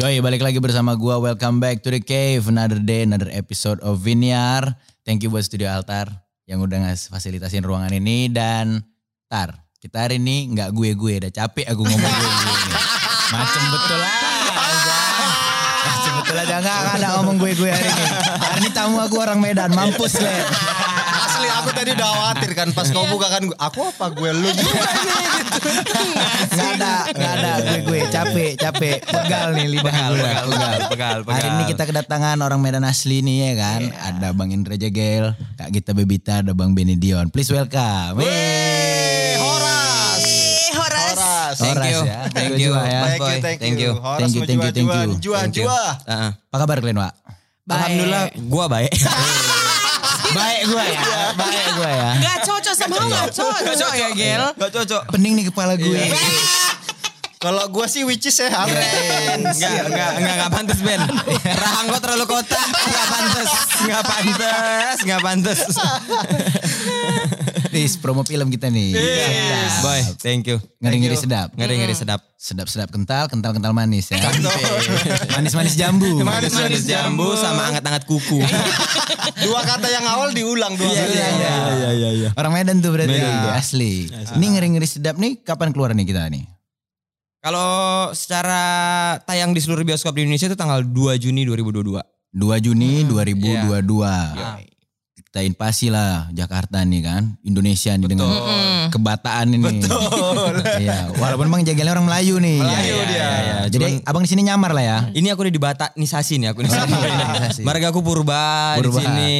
Yoi, balik lagi bersama gua. Welcome back to the cave. Another day, another episode of Vinyar. Thank you buat Studio Altar yang udah ngas fasilitasin ruangan ini dan Tar. Kita hari ini nggak gue-gue, udah capek aku ngomong gue-gue ini. Macem betul aja. Macem betul aja nggak ada ngomong gue-gue hari ini. Hari ini tamu aku orang Medan, mampus le. Aku tadi udah khawatir kan pas kau buka kan aku apa gue lu juga nih gitu. Nggak ada, nggak ada gue-gue. Capek, capek. Pegal nih lidah gue. pegal, pegal, Hari ini kita kedatangan orang Medan asli nih ya kan. Ada Bang Indra Jegel, Kak Gita Bebita, ada Bang Benny Dion. Please welcome. Eh, Horas. Horas. Horas. Thank Horas you. ya. Thank Thank you. you, ya. Thank you, Boy, thank thank you. you. Horas Thank you, mau thank you, thank jual-jual. you. Jual, Thank you. jual. Heeh. Apa kabar kalian, Wak? Alhamdulillah gua baik. Baik gue ya, baik gue ya. Gak cocok sama gak cocok ya Gel. Gak cocok. Pening nih kepala gue. Kalau gue sih which is sehat. Enggak, enggak, enggak, enggak pantas Ben. Rahang kau terlalu kotak. Enggak pantas. Enggak pantas. Enggak pantas. Nis, promo film kita nih. Sedap. Boy, thank you. Ngeri-ngeri sedap. Ngeri-ngeri sedap. Sedap-sedap kental, kental-kental manis ya. Manis-manis jambu. Manis-manis jambu sama anget-anget kuku. Dua kata yang awal diulang dua kali. iya, iya, iya. Orang Medan tuh berarti Medan. asli. Ini ngeri-ngeri sedap nih kapan keluar nih kita nih? Kalau secara tayang di seluruh bioskop di Indonesia itu tanggal 2 Juni 2022. 2 Juni 2022. Iya. Kita invasi lah Jakarta nih kan. Indonesia nih dengan kebataan ini. Betul. Iya, walaupun Bang Jagelnya orang Melayu nih. Melayu Iya, dia. iya, iya. Jadi abang di sini nyamar lah ya. Ini aku udah dibatanisasi nih aku nih. Dibatanisasi. Marga aku purba, Purba. di sini.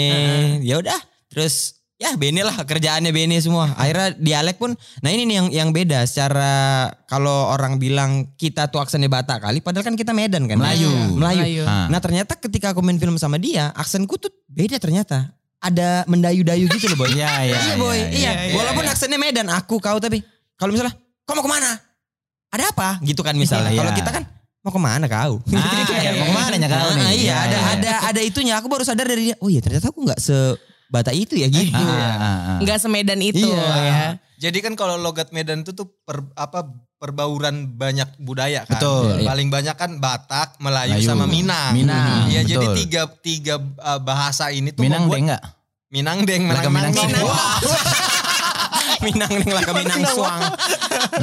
Ya udah, terus ya Bene lah kerjaannya Bene semua. Akhirnya dialek pun, nah ini nih yang yang beda secara kalau orang bilang kita tuh aksennya Batak kali, padahal kan kita Medan kan. Melayu. Melayu. Melayu. Ah. Nah ternyata ketika aku main film sama dia, aksenku tuh beda ternyata. Ada mendayu-dayu gitu loh boy. Iya, iya, Iya boy, iya, iya. iya, Walaupun aksennya Medan, aku kau tapi kalau misalnya, kau mau ke mana? Ada apa? Gitu kan misalnya. Iya. Kalau kita kan mau ke mana kau? Ah, iya, mau ke mana ya kau nih? Ah, iya, Iya, ada iya. ada ada itunya. Aku baru sadar dari dia. Oh iya, ternyata aku nggak sebata itu ya gitu. Ah, ah, ah. Gak semedan itu Iya. ya. Jadi kan kalau logat Medan itu tuh per, apa perbauran banyak budaya kan. Betul. Paling banyak kan Batak, Melayu, Melayu. sama Minang. Minang, Iya, jadi betul. tiga tiga uh, bahasa ini tuh Minang deh membuat enggak? Minang deng, Laka Minang Minang. Suang. Wah, Minang neng lah ke Minang Suang.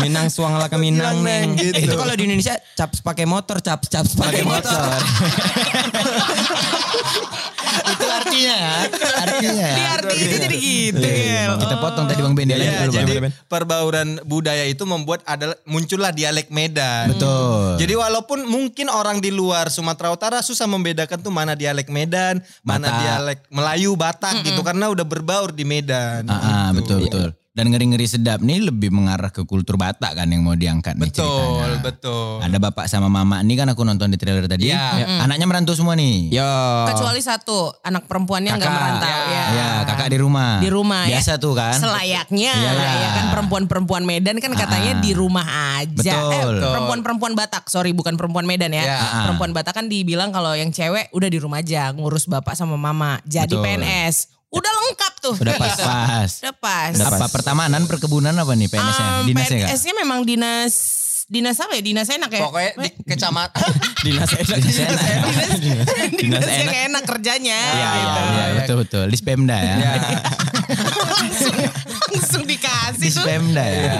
Minang Suang lah ke Minang Minang, neng. Gitu. Itu kalau di Indonesia caps pakai motor, caps caps pakai motor. Itu artinya ya. Artinya ya. Di artinya jadi gitu Gel. Kita potong tadi Bang Bendi Iya, dulu, Bang. jadi perbauran budaya itu membuat adalah muncullah dialek Medan. Betul. Jadi walaupun mungkin orang di luar Sumatera Utara susah membedakan tuh mana dialek Medan, mana dialek Melayu, Batak gitu karena udah berbaur di Medan. Ah, ah, gitu. betul betul. Dan ngeri-ngeri sedap nih lebih mengarah ke kultur Batak kan yang mau diangkat nih Betul, ceritanya. betul. Ada bapak sama mama nih kan aku nonton di trailer tadi. Iya. Anaknya merantau semua nih. Yo. Kecuali satu anak perempuannya nggak merantau ya. Ya, kakak di rumah. Di rumah ya. Biasa tuh kan. Selayaknya Iyalah. ya kan perempuan-perempuan Medan kan katanya Ah. di rumah aja. Betul. Eh perempuan-perempuan Batak, sorry bukan perempuan Medan ya. Ya. Perempuan Batak kan dibilang kalau yang cewek udah di rumah aja ngurus bapak sama mama. Jadi Betul. PNS. Udah lengkap tuh. Udah pas-pas. Udah pas. Apa pertamanan perkebunan apa nih PNS-nya? Um, Dinasnya enggak? PNS-nya memang dinas dinas apa ya? Dinas enak ya. Pokoknya di kecamatan Dinas enak. Dinas enak. dinas, enak. yang enak kerjanya. Iya, iya, gitu. iya, betul betul. Di Spemda ya. langsung, langsung dikasih Di tuh. Spemda ya.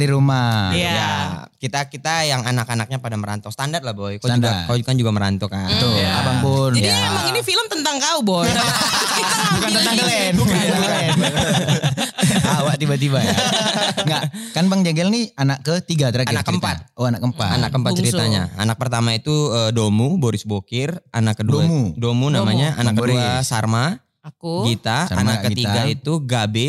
Di rumah. Iya. Ya, kita kita yang anak-anaknya pada merantau standar lah boy. Kau Standar. juga kau kan juga merantau kan. Tuh, Iya. abang pun. Jadi ya. emang ini film tentang kau, Boy. Kita Bukan tentang Glenn. Bukan Glenn. Awak tiba-tiba ya. Enggak, kan Bang Jagel nih anak ketiga terakhir. Anak keempat. Oh, anak keempat. Anak keempat Bungsu. ceritanya. Anak pertama itu eh, Domu, Boris Bokir. Anak kedua Domu. namanya. Anak Bang kedua Boris. Sarma, Aku. Gita. Sarma, anak ketiga Gita. itu Gabe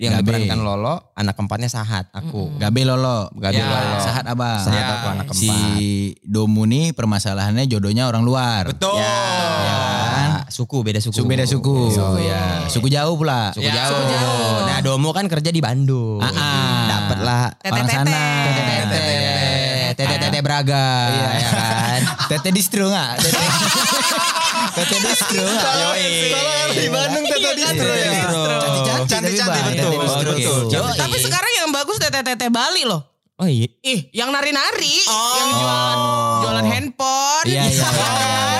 yang Gabe. diperankan Lolo. Anak keempatnya Sahat, aku. Gabe Lolo. Gabe Ya, Lolo. Sahat abang. Sahat Ya. aku anak Si keempat. Domu nih permasalahannya jodohnya orang luar. Betul. Ya, Ya kan? suku beda suku. Suku beda suku. ya. Suku jauh pula. Suku Ya, jauh. suku jauh. Nah, Domo kan kerja di Bandung. Ah, ah. Dapat lah Orang sana. Tete-tete. Tete Tete Braga, ya kan. Tete distro enggak? Tete. Tete distro? Kalau di Bandung Tete Iya, Distro Tete ya. Cantik-cantik betul. Tete. Tapi sekarang yang bagus tete-tete Bali loh. Oh iya. Ih, yang nari-nari, yang jualan jualan handphone. Iya, iya, iya,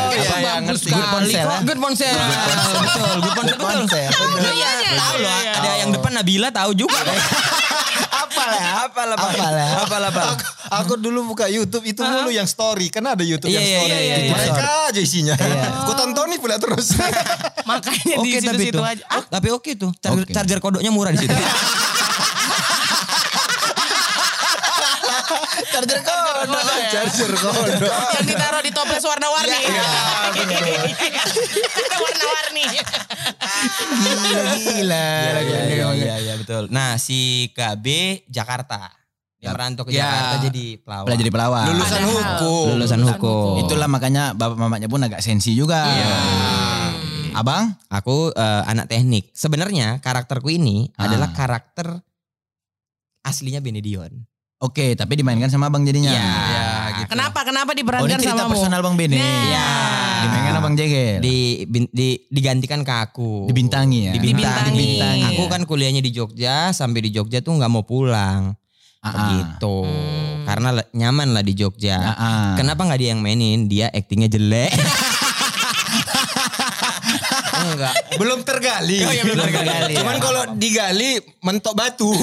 iya, iya, bagus ngerti. sekali Good ponsel, kok. Good ponsel. Betul, good ponsel. Betul. Iya. Tahu loh, ada yang depan Nabila tahu juga. Apalah, Apalah, apalah. Apalah, apalah. Aku, aku dulu buka YouTube itu mulu yang story, kan ada YouTube Iya, yang iya, story. iya, Mereka aja isinya. Aku tontonin pula terus. Makanya di situ-situ itu. aja. Ah, Tapi oke tuh. Charger, kodoknya murah di situ. Charger kodok. Charger kodok. yang ditaruh di toples warna-warni. Ada warna-warni. Gila, gila. Iya, iya, iya, iya, betul. Nah, si KB Jakarta. Dia merantau ke Ya. Jakarta jadi pelawak. Belajar jadi pelawak. Lulusan Padahal. hukum. Lulusan hukum. Itulah makanya bapak mamanya pun agak sensi juga. Iya. Abang? Aku eh, anak teknik. Sebenarnya karakterku ini Ah. adalah karakter aslinya Benedion. Oke, tapi dimainkan sama abang jadinya. Iya. Ya, gitu. Kenapa? Kenapa Oh ini diperankan cerita sama personal Bang Bene. Nah. Iya. Dimainkan abang Jegel. Di, bin- di- digantikan ke aku. Dibintangi ya? Dibintangi. Dibintangi. Aku kan kuliahnya di Jogja, sampai di Jogja tuh nggak mau pulang. Ah. Begitu. Karena le- nyaman lah di Jogja. Ah. Kenapa nggak dia yang mainin? Dia aktingnya jelek. Enggak. Belum tergali. Oh iya, belum tergali, Cuman ya. kalau digali mentok batu.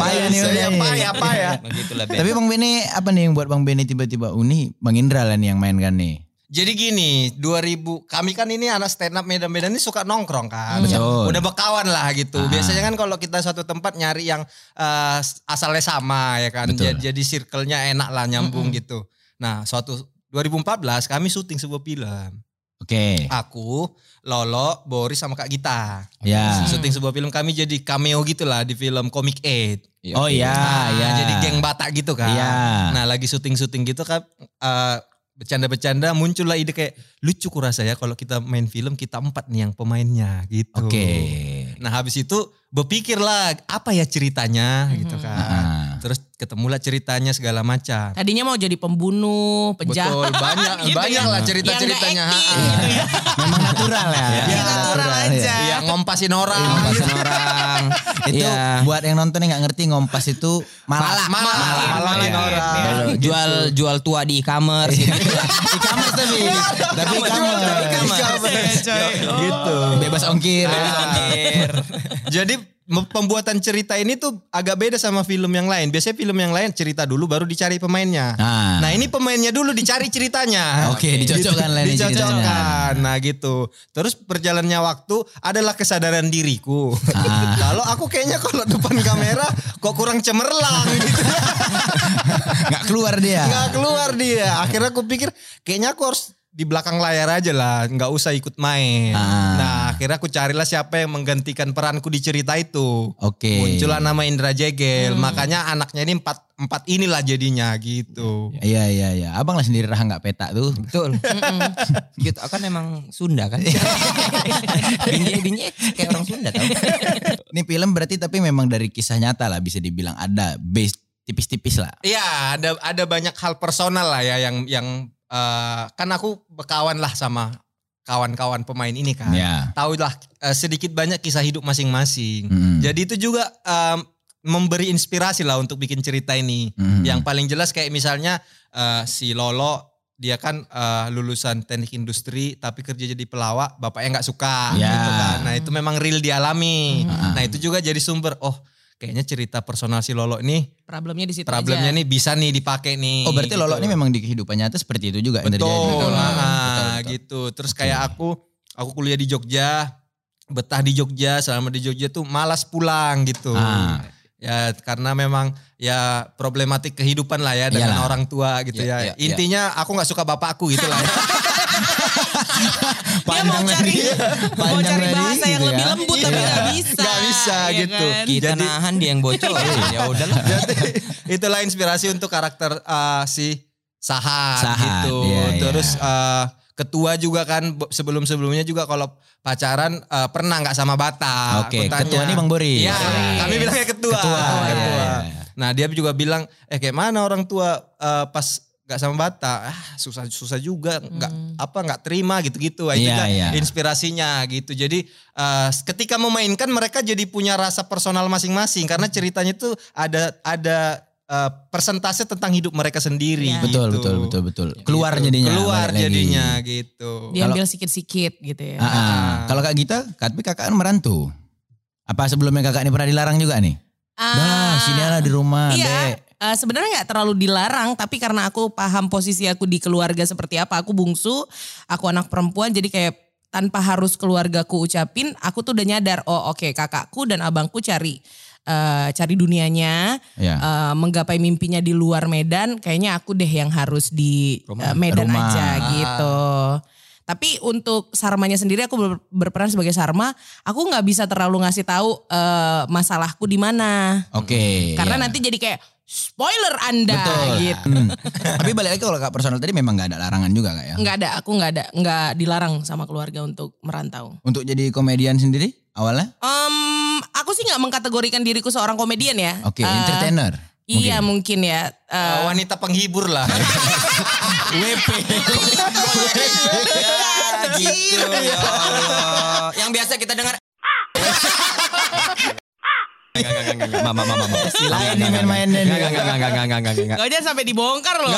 Payah nih Saya udah nih. payah, payah. Begitulah Ben. Tapi Bang Bene apa nih yang buat Bang Bene tiba-tiba ini Bang Indra lah nih yang mainkan nih. Jadi gini, 2000 kami kan ini anak stand up Medan-Medan ini suka nongkrong kan. Betul. Udah berkawan lah gitu. Ah. Biasanya kan kalau kita suatu tempat nyari yang eh, asalnya sama ya kan. Betul. Jadi, jadi circle-nya enak lah nyambung gitu. Nah, suatu 2014 kami syuting sebuah film. Oke. Aku, Lolo, Boris sama Kak Gita. Ya. Syuting sebuah film kami jadi cameo gitu lah di film Comic Aid. Oh iya, Nah, iya. Jadi geng Batak gitu kan. Iya. Nah lagi syuting-syuting gitu kan. eh, bercanda-bercanda muncullah ide kayak lucu kurasa ya kalau kita main film kita empat nih yang pemainnya gitu. Oke. Nah habis itu berpikirlah apa ya ceritanya gitu kan. Ah. Terus ketemulah ceritanya segala macam. Tadinya mau jadi pembunuh, penjahat. Betul banyak Gitu banyak ya. lah cerita-ceritanya. Yang nggak Ha-ha. acting gitu ya. Memang natural ya. Iya, natural aja. Iya ngompasin orang. Ngompasin orang. Itu Iya. buat yang nonton yang nggak ngerti ngompas itu malah. Malah, malah, malangin Iya. orang. Betul. Jual jual tua di e-commerce gitu. E-commerce tapi. Tapi e-commerce. Gitu. Bebas ongkir. Akhir. Jadi mem- pembuatan cerita ini tuh agak beda sama film yang lain. Biasanya film yang lain cerita dulu baru dicari pemainnya. Nah. Nah ini pemainnya dulu dicari ceritanya. Oke, dicocokkan lah Dicocokkan. Nah gitu. Terus perjalannya waktu adalah kesadaran diriku. Ah. Kalau aku kayaknya kalau depan kamera kok kurang cemerlang gitu. Nggak keluar dia. Nggak keluar dia. Akhirnya aku pikir kayaknya aku harus di belakang layar aja lah, nggak usah ikut main. Ah. Nah, akhirnya aku carilah siapa yang menggantikan peranku di cerita itu. Oke. Muncullah nama Indra Jegel, makanya anaknya ini empat empat inilah jadinya gitu. Iya iya iya. Abang lah sendiri raha nggak petak tuh. Betul. gitu kan emang Sunda kan. binjai binjai kayak orang Sunda tau. Ini film berarti tapi memang dari kisah nyata lah bisa dibilang ada base tipis-tipis lah. Iya, ada ada banyak hal personal lah ya yang yang eh, kan aku berkawan lah sama kawan-kawan pemain ini kan. Ya. Tahu lah eh, sedikit banyak kisah hidup masing-masing. Mm. Jadi itu juga em, memberi inspirasi lah untuk bikin cerita ini. Mm. Yang paling jelas kayak misalnya eh, si Lolo dia kan eh, lulusan teknik industri tapi kerja jadi pelawak, bapaknya nggak suka Ya. gitu kan. Nah, itu memang real dialami. Mm. Nah, itu juga jadi sumber oh kayaknya cerita personal si Lolo ini Problemnya di situ problemnya aja. nih bisa nih dipakai nih. Oh berarti gitu. Lolo ini memang di kehidupan nyata seperti itu juga yang terjadi. Betul, nah, Betul, gitu. Terus kayak aku, aku kuliah di Jogja, betah di Jogja, selama di Jogja tuh malas pulang gitu. Ah. Ya karena memang ya problematik kehidupan lah ya dengan Iyalah. orang tua gitu Iya, ya. iya, iya. Intinya aku nggak suka bapakku gitu lah. ya. Dia mau cari mau Panjang cari bahasa yang gitu lebih ya. lembut tapi Iya. nggak bisa. Nggak bisa, ya gitu. kan? Kita Jadi- nahan dia yang bocor. ya udahlah. Jadi itulah inspirasi untuk karakter uh, si Sahat, Sahat, gitu. iya, iya. Terus uh, ketua juga kan sebelum-sebelumnya juga kalau pacaran uh, pernah nggak sama Bata. Oke, tanya. ketua ini Bang Boris. Iya, kami bilangnya ketua. Ketua, iya, Ketua. iya. Nah dia juga bilang, eh kayak mana orang tua uh, pas nggak sama Bata, ah susah susah juga, nggak apa nggak terima gitu-gitu. Nah, Itu Iya, kan iya. inspirasinya gitu. Jadi eh, ketika memainkan mereka jadi punya rasa personal masing-masing karena ceritanya tuh ada ada eh, persentase tentang hidup mereka sendiri. Iya. Betul, gitu. betul, betul, betul. Keluar Gitu. jadinya. Keluar balik lagi. jadinya gitu. Diambil sikit-sikit gitu ya. Ah, ah. Kalau Kak Gita, tapi kakak kan merantau. Apa sebelumnya kakak ini pernah dilarang juga nih? Dah, sini lah di rumah, Iya, Dek. eh, sebenarnya nggak terlalu dilarang, tapi karena aku paham posisi aku di keluarga seperti apa, aku bungsu, aku anak perempuan, jadi kayak tanpa harus keluargaku ucapin, aku tuh udah nyadar, oh oke kakakku dan abangku cari eh, cari dunianya, Ya. eh, menggapai mimpinya di luar Medan, kayaknya aku deh yang harus di eh, Medan Rumah. aja gitu. Tapi untuk Sarmanya sendiri aku ber- berperan sebagai Sarma, aku nggak bisa terlalu ngasih tahu eh, masalahku di mana. Oke. Karena ya. nanti jadi kayak spoiler Anda Betul. gitu. Hmm. Tapi balik lagi kalau kak personal tadi memang nggak ada larangan juga kak ya? Nggak ada, aku nggak ada, nggak dilarang sama keluarga untuk merantau. Untuk jadi komedian sendiri awalnya? Um, aku sih nggak mengkategorikan diriku seorang komedian ya. Oke, okay, uh, entertainer. Mungkin. Iya mungkin ya. Uh, uh, wanita penghibur lah. WP. gitu ya Allah. Yang biasa kita dengar. Enggak, sampai dibongkar loh.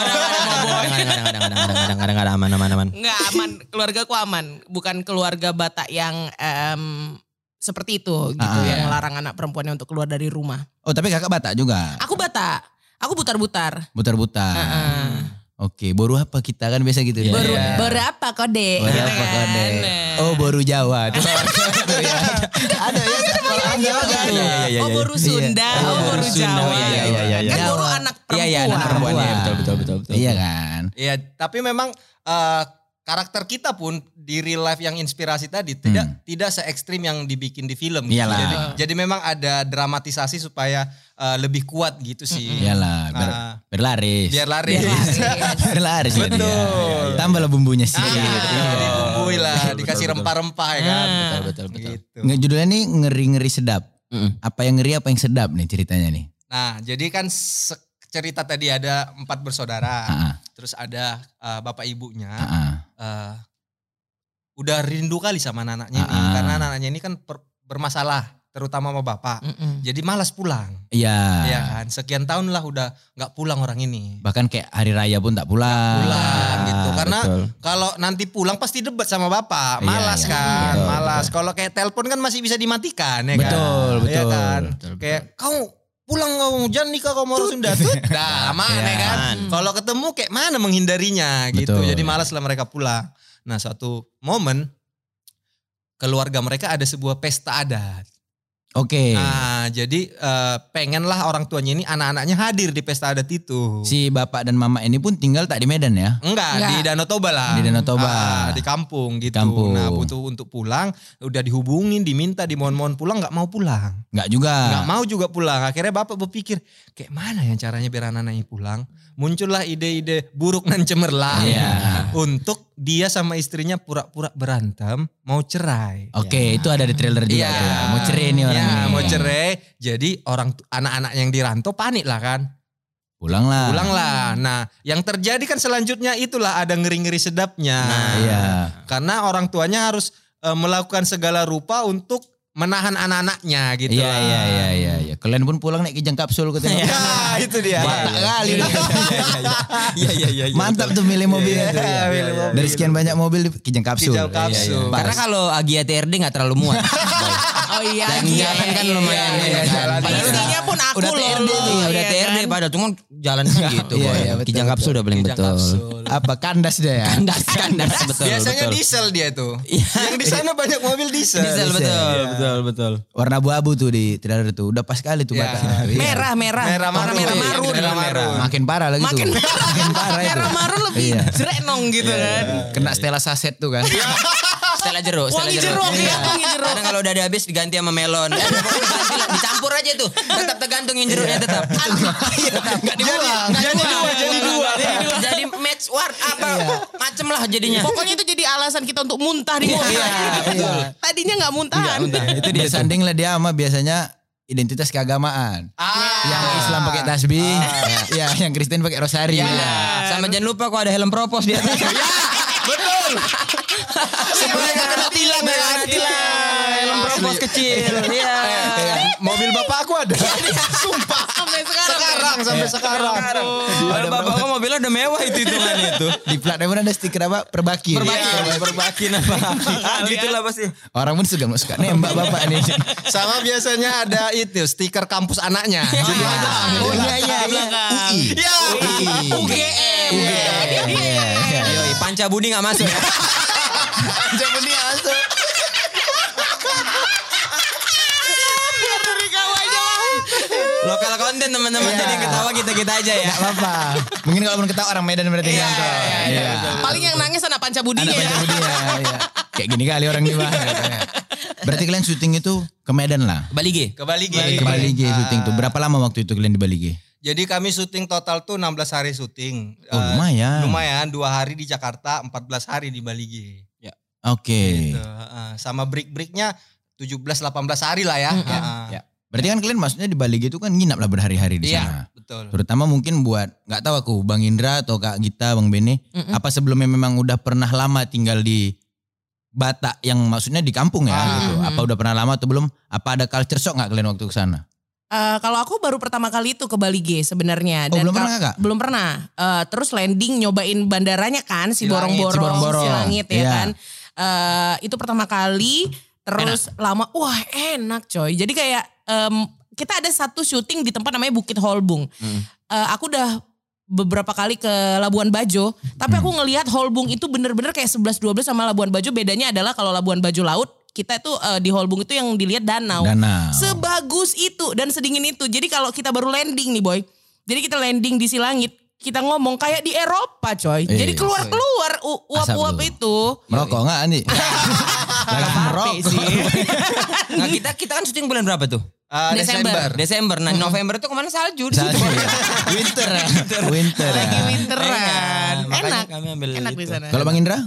Aman, aman, aman. Enggak aman, keluarga ku aman. Bukan keluarga Batak yang um, seperti itu gitu Ah. yang melarang anak perempuannya untuk keluar dari rumah. Oh tapi kakak Batak juga? Aku Batak, aku butar-butar. Butar-butar. Heeh. Oke, boru apa kita kan biasa gitu ya? Baru Iya. berapa kode? Gitu apa kan. kode? Oh, boru Jawa. Tuh. Ada ya, Jawa iya, iya, Oh iya. baru Sunda, Iya. oh Oh, baru baru. Jawa. Iya, iya, iya, iya, Kan iya. baru anak perempuan. Iya, iya, anak perempuan. Iya, betul, betul, betul, betul. Iya kan? Iya, tapi memang eh, karakter kita pun di real life yang inspirasi tadi tidak Hmm. tidak se ekstrim yang dibikin di film. gitu. Iyalah. Jadi, jadi memang ada dramatisasi supaya eh, lebih kuat gitu sih. Iyalah, ber, Ah. berlaris. Biar lari. Biar lari. berlaris lah dia. Betul. Tambahlah bumbunya sih. Ah, dibumbui lah, Betul, dikasih rempah-rempah ya kan. Betul, betul, betul. Gitu. Nge, judulnya nih ngeri-ngeri sedap. Mm-mm. Apa yang ngeri, apa yang sedap nih ceritanya nih. Nah, jadi kan se- cerita tadi ada empat bersaudara, Ah, ah, terus ada eh, bapak ibunya. ah, ah. eh, udah rindu kali sama anak-anaknya ini Ah, ah. karena anak-anaknya ini kan per- bermasalah terutama sama bapak. Mm-mm. Jadi malas pulang. Iya. Ya kan, sekian tahun lah udah nggak pulang orang ini. Bahkan kayak hari raya pun tak pulang. Pulang gitu. Karena betul. kalau nanti pulang pasti debat sama bapak. Iya, Malas iya. kan, Betul, malas. Kalau kayak telepon kan masih bisa dimatikan ya kan. Betul, Iya betul. kan. Betul, Kayak kau pulang kau jangan nikah kau mau orang Sunda tuh. Nah, mana Iya. kan. Kalau ketemu kayak mana menghindarinya gitu. Betul. Jadi malas lah mereka pulang. Nah, suatu momen keluarga mereka ada sebuah pesta adat. Oke. Nah, jadi eh, pengenlah orang tuanya ini anak-anaknya hadir di pesta adat itu. Si bapak dan mama ini pun tinggal tak di Medan ya? Enggak, Enggak. di Danau Toba lah. Di Danau Toba. Ah, di kampung gitu. Kampung. Nah, butuh untuk pulang, udah dihubungin, diminta, dimohon-mohon pulang, nggak mau pulang. Enggak juga. Nggak mau juga pulang. Akhirnya bapak berpikir, kayak mana ya caranya biar anak-anaknya pulang? Muncullah ide-ide buruk dan cemerlang. Iya. Untuk dia sama istrinya pura-pura berantem, mau cerai. Oke, itu ada di trailer juga Iya. tuh. Mau cerai nih orang Iya, nih. mau cerai. Jadi orang anak-anak yang dirantau panik lah kan. Pulang lah. Pulang lah. Nah, yang terjadi kan selanjutnya itulah ada ngeri-ngeri sedapnya. Iya. Karena orang tuanya harus eh, melakukan segala rupa untuk menahan anak-anaknya gitu. Iya, lah. iya, iya, iya, iya. Kalian pun pulang naik kijang kapsul katanya. Ya, itu dia. Kali. Iya, iya, iya. Mantap tuh milih mobilnya. Iya, tuh, ya. milih mobil. Dari sekian banyak mobil kijang kapsul. Kijang kapsul. Karena kalau Agia TRD nggak terlalu muat. Oh iya, Dan iya, jalan kan iya, lumayan. iya, ya iya. jalan. Padahal Isinya pun aku udah loh. TRD nih, Iya udah TRD kan? padahal cuma jalan gitu. Iya, boy. iya, betul, Kijang kapsul udah paling betul. kapsul. Apa kandas dia ya? Kandas, kandas betul. Biasanya betul. diesel dia tuh. Iya. Yang di sana banyak mobil diesel. Diesel betul, Iya. betul, betul. Warna abu-abu tuh di trailer tuh. Udah pas kali tuh Iya. Iya. Merah, merah. Merah marun. merah Iya, marun. merah marun. Makin parah lagi tuh. Makin parah itu. Merah marun lebih Iya. jrenong gitu kan. Kena Stella saset tuh kan. Stella jeruk, Stella Wangi jeruk. jeruk, iya, wangi jeruk. Kadang kalau udah ada habis diganti sama melon. Eh, pokoknya diganti lah, dicampur aja tuh. Tetap tergantung yang jeruknya tetap. tetap. Enggak dibuang. Jadi dua, jadi dua. Jadi match word apa macem lah jadinya. Pokoknya itu jadi alasan kita untuk muntah di mobil. iya. Tadinya nggak muntahan. Itu dia tuh. Bersanding lah dia sama biasanya identitas keagamaan. Ah. Yang Islam pakai tasbih, ya yang Kristen pakai rosari. Ya. Ya. Sama jangan lupa kok ada helm propos di atas. Betul. Supaya gak kena tilang ya kan? Helm propos kecil. Iya. Mobil bapak aku ada. Sumpah. Sampai sekarang. Sekarang sampai sekarang. Padahal bapak kok mobilnya udah mewah itu hitungannya itu. Di plat pun ada stiker apa? Perbaki. Perbaki, Iya. perbaki apa? Gitu lah pasti. Orang pun suka suka nembak bapak nih. Sama biasanya ada itu stiker kampus anaknya. Jadi ada. Oh iya iya iya. UI. Ya. UGM. Iya, iya. Yoi, Panca Budi gak masuk ya. Jangan dia masuk. Lokal konten teman-teman Iya. jadi ketawa kita-kita aja ya. Gak apa-apa. Mungkin kalau belum ketawa orang Medan berarti yang nonton. Iya. Paling yang nangis anak panca budinya Anak ya. panca budi ya. iya. Kayak gini kali orang di katanya. Berarti kalian syuting itu ke Medan lah. Bali G. Ke Bali G. Ke Bali G syuting tuh. Berapa lama waktu itu kalian di Bali G? Jadi kami syuting total tuh 16 hari syuting. Oh, Eh, lumayan. Lumayan, dua hari di Jakarta, 14 hari di Bali Oke. Gitu, heeh. sama break-breaknya 17-18 hari lah ya. Heeh. Ya. Berarti kan kalian maksudnya di Bali G itu kan nginap lah berhari-hari di Iya, sana. betul. Terutama mungkin buat nggak tahu aku Bang Indra atau Kak Gita, Bang Bene, apa sebelumnya memang udah pernah lama tinggal di Batak yang maksudnya di kampung ya Ah. gitu. Apa udah pernah lama atau belum? Apa ada culture shock nggak kalian waktu ke sana? Eh, kalau aku baru pertama kali itu ke Bali G sebenarnya. Oh, belum pernah, Kak? Belum pernah. Eh, terus landing nyobain bandaranya kan si Borong-Borong, Ciborong-Borong. Silangit ya Iya. kan. Eh, itu pertama kali. Terus lama, wah enak coy. Jadi kayak em, kita ada satu syuting di tempat namanya Bukit Holbung. Eh, aku udah beberapa kali ke Labuan Bajo, tapi aku ngelihat Holbung itu bener-bener kayak 11-12 sama Labuan Bajo. Bedanya adalah kalau Labuan Bajo laut, kita itu eh, di Holbung itu yang dilihat danau. Danau. Sebagus itu dan sedingin itu. Jadi kalau kita baru landing nih boy. Jadi kita landing di Silangit. Kita ngomong kayak di Eropa coy. Eh, Jadi keluar-keluar u- Asap uap-uap itu. Merokok nggak nih? Lagi merokok. sih. Nah kita kita kan syuting bulan berapa tuh? Ah, Desember. Desember. Desember. Nah November itu ke mana salju? di Salju situ. ya. Winter ya. Winter ya. Lagi winteran. Enak. kami ambil Enak di sana. Kalau Bang Indra?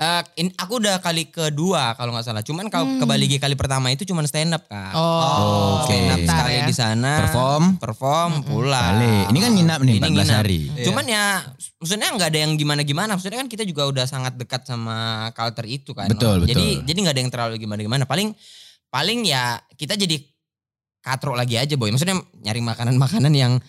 Eh, in- aku udah kali kedua kalau nggak salah. Cuman kalau ke Bali G kali pertama itu cuman stand up kan. Oh, Oke. Stand up sekali ya. di sana. Perform. Perform pulang. Balik. Ini kan nginap nih, Ini 14 nginap. hari. Cuman ya maksudnya nggak ada yang gimana-gimana. Maksudnya kan kita juga udah sangat dekat sama culture itu kan. Betul, Jadi betul. jadi nggak ada yang terlalu gimana-gimana. Paling paling ya kita jadi katrok lagi aja boy. Maksudnya nyari makanan-makanan yang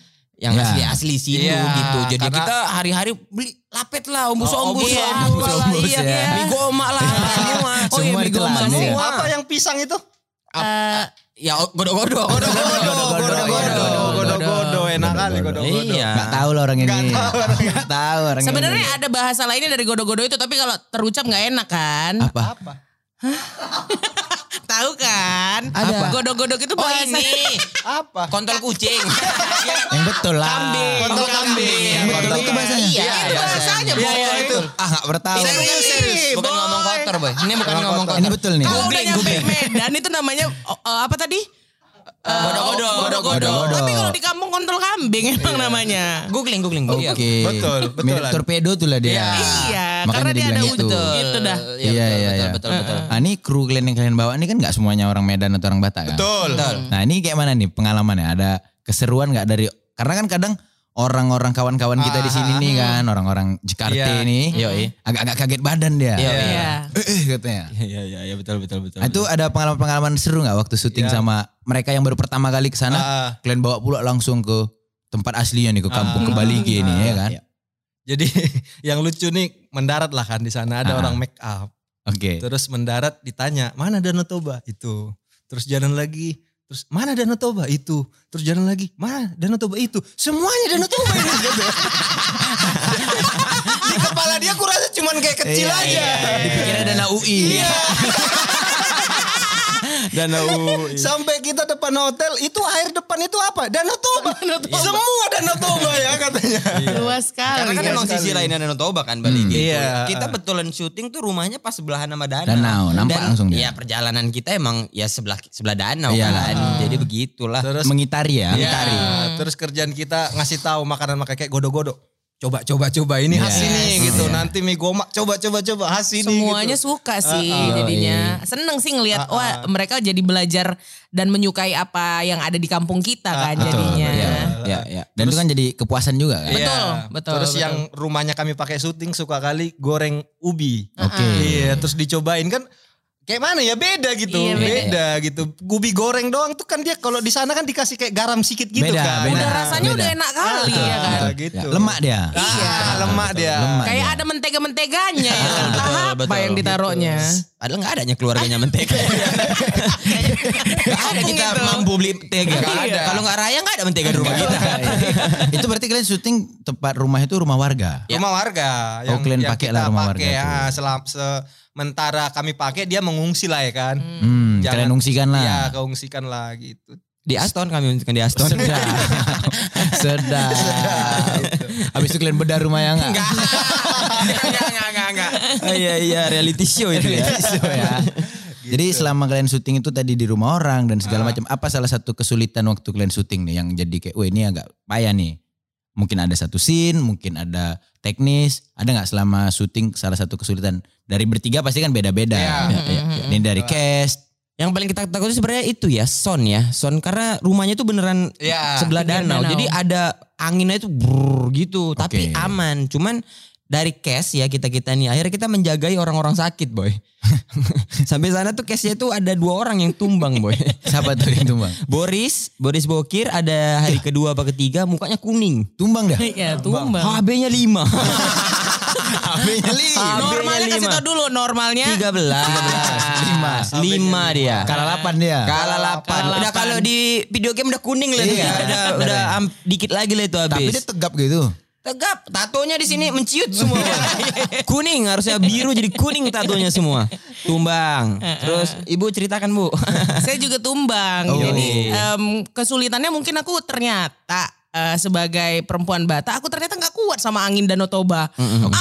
yang Ya. asli-asli sini Iya, gitu. Jadi karena- kita hari-hari beli lapet lah, Oh, lah, ombus-ombus, apalah, ombus iya, ya. mie goma lah semua. Oh iya, mie goma semua. Apa yang pisang itu? Eh, Ya godok-godok. Godo-godo, godo-godo, enak kali godo-godo. Iya. Nggak tahu lah orang ini. Nggak tahu orang Sebenarnya ini. ada bahasa lainnya dari godo-godo itu tapi kalau terucap nggak enak kan? Apa? Apa? Tahu kan? Apa? Godok-godok itu Oh ini Apa? kontol kucing. Yang betul lah. Kambing. Kontol kambing. Yang betul Kontol itu bahasanya. Iya, itu bahasanya Iya, iya, itu. Ah nggak pernah tahu. Serius, serius. Bukan boy. ngomong kotor boy. Ini bukan ngomong kotor. Ini betul nih. Kalau udah Googling, nyampe googling. Medan itu namanya oh, eh, apa tadi? Eh, Godo-godo. Godo-godo. Godo-godo. Tapi kalau di kampung kontol kambing emang namanya. Googling, googling. Oke. Iya. Betul, betul, Mirip torpedo tuh lah dia. Iya, Makanya karena dia ada itu. ujung. Itu dah. Iya, Iya betul, iya betul, iya. betul, betul. Ah ini kru kalian yang kalian bawa ini kan nggak semuanya orang Medan atau orang Batak kan? Betul. Nah ini kayak mana nih pengalamannya? Ada keseruan nggak dari? Karena kan kadang orang-orang kawan-kawan kita di sini nih kan, orang-orang Jakarta Iya. nih, agak-agak kaget badan dia. Iya, Iya. Eh, eh, katanya. Iya, iya, iya, betul, betul, betul. Nah, itu ada pengalaman-pengalaman seru nggak waktu syuting Iya. sama mereka yang baru pertama kali ke sana? Ah. Kalian bawa pula langsung ke tempat aslinya nih ke kampung ke Bali gini ya kan? Jadi yang lucu nih mendarat lah kan di sana ada Ah. orang make up. Oke. Terus mendarat ditanya, "Mana Danau Toba?" Itu. Terus jalan lagi, terus mana Danau Toba? Itu. Terus jalan lagi, "Mana Danau Toba?" Itu. Semuanya Danau Toba ini. Di kepala dia aku rasa cuman kayak kecil Iya, aja. Dipikirnya dana UI. Danau. Sampai kita depan hotel, itu air depan itu apa? Danau Toba. Semua Danau Toba ya katanya. Luas sekali. Karena kan ya. emang sisi lainnya Danau Toba kan Bali Hmm. gitu. Iya. Kita betulan syuting tuh rumahnya pas sebelahan sama danau. Danau, nampak Dan, langsung dia. Ya perjalanan kita emang ya sebelah sebelah danau Iya. kan. Jadi begitulah. Terus Mengitari ya. Ya, terus kerjaan kita ngasih tahu makanan makan kayak godo-godo. Coba coba coba ini khas Yes. ini gitu. Iya. Nanti mie gomak coba coba coba khas ini Semuanya gitu. suka sih Ah, ah. jadinya. Seneng sih ngelihat Ah, ah. wah mereka jadi belajar dan menyukai apa yang ada di kampung kita kan Ah, ah. jadinya. Iya, iya, iya. Dan itu kan jadi kepuasan juga kan. Iya. Betul, betul, Terus betul. yang rumahnya kami pakai syuting suka kali goreng ubi. Oke. Iya, terus dicobain kan kayak mana ya beda gitu. Iya, beda. beda. gitu. Ubi goreng doang tuh kan dia kalau di sana kan dikasih kayak garam sedikit gitu Beda, kan. beda. Udah rasanya beda. udah enak kali ya kan. Ah, gitu. Ya, lemak dia. Iya, lemak dia. lemak. Kayak dia. ada mentega-menteganya ya kan. Betul, apa betul. yang ditaruhnya. Padahal nggak adanya keluarganya mentega. Gak ada kita itu. mampu beli mentega. Nggak ada. Kalau nggak raya nggak ada mentega di rumah kita. itu berarti kalian syuting tempat rumah itu rumah warga. Rumah warga Oh, kalian pakai lah kita rumah pakai, warga ah, selam- sementara kami pakai dia mengungsi lah ya kan. Hmm, Jangan- kalian ungsikan lah. Iya, keungsikan lah gitu. Di Aston kami untukkan di Aston. Sedap. Sedap. Habis itu kalian bedah rumah yang enggak? Enggak, enggak, enggak, enggak. Oh, iya, iya, reality show itu ya. ya. Jadi selama kalian syuting itu tadi di rumah orang dan segala macam, apa salah satu kesulitan waktu kalian syuting nih yang jadi kayak, wah ini agak payah nih. Mungkin ada satu scene, mungkin ada teknis, ada nggak selama syuting salah satu kesulitan? Dari bertiga pasti kan beda-beda. Iya. Ya, ya, ya. Ini dari cast, Yang paling kita takutin sebenarnya itu ya, sound ya. Sound karena rumahnya itu beneran Iya. sebelah danau. danau. Jadi ada anginnya itu brrr gitu, tapi Oke. aman. Cuman dari cash ya kita-kita nih akhirnya kita menjagai orang-orang sakit, boy. Sampai sana tuh cashnya tuh ada dua orang yang tumbang, boy. siapa tuh yang tumbang? Boris, Boris Bokir ada hari kedua apa ketiga mukanya kuning. Tumbang dah? Iya, tumbang. HB-nya 5. HP-nya lima. Normalnya kasih tau dulu normalnya. 13. Lima. 5 dia. Kalah delapan dia. Kalah 8. Kalah Udah kalau di video game udah kuning lah dia. Iya. Udah udah am- dikit lagi lah itu habis. Tapi dia tegap gitu. Tegap, tatonya di sini menciut semua. kuning harusnya biru jadi kuning tatonya semua. Tumbang. Terus ibu ceritakan bu. Saya juga tumbang. Oh. Jadi em, kesulitannya mungkin aku ternyata eh, sebagai perempuan Batak aku ternyata nggak kuat sama angin Danau Toba.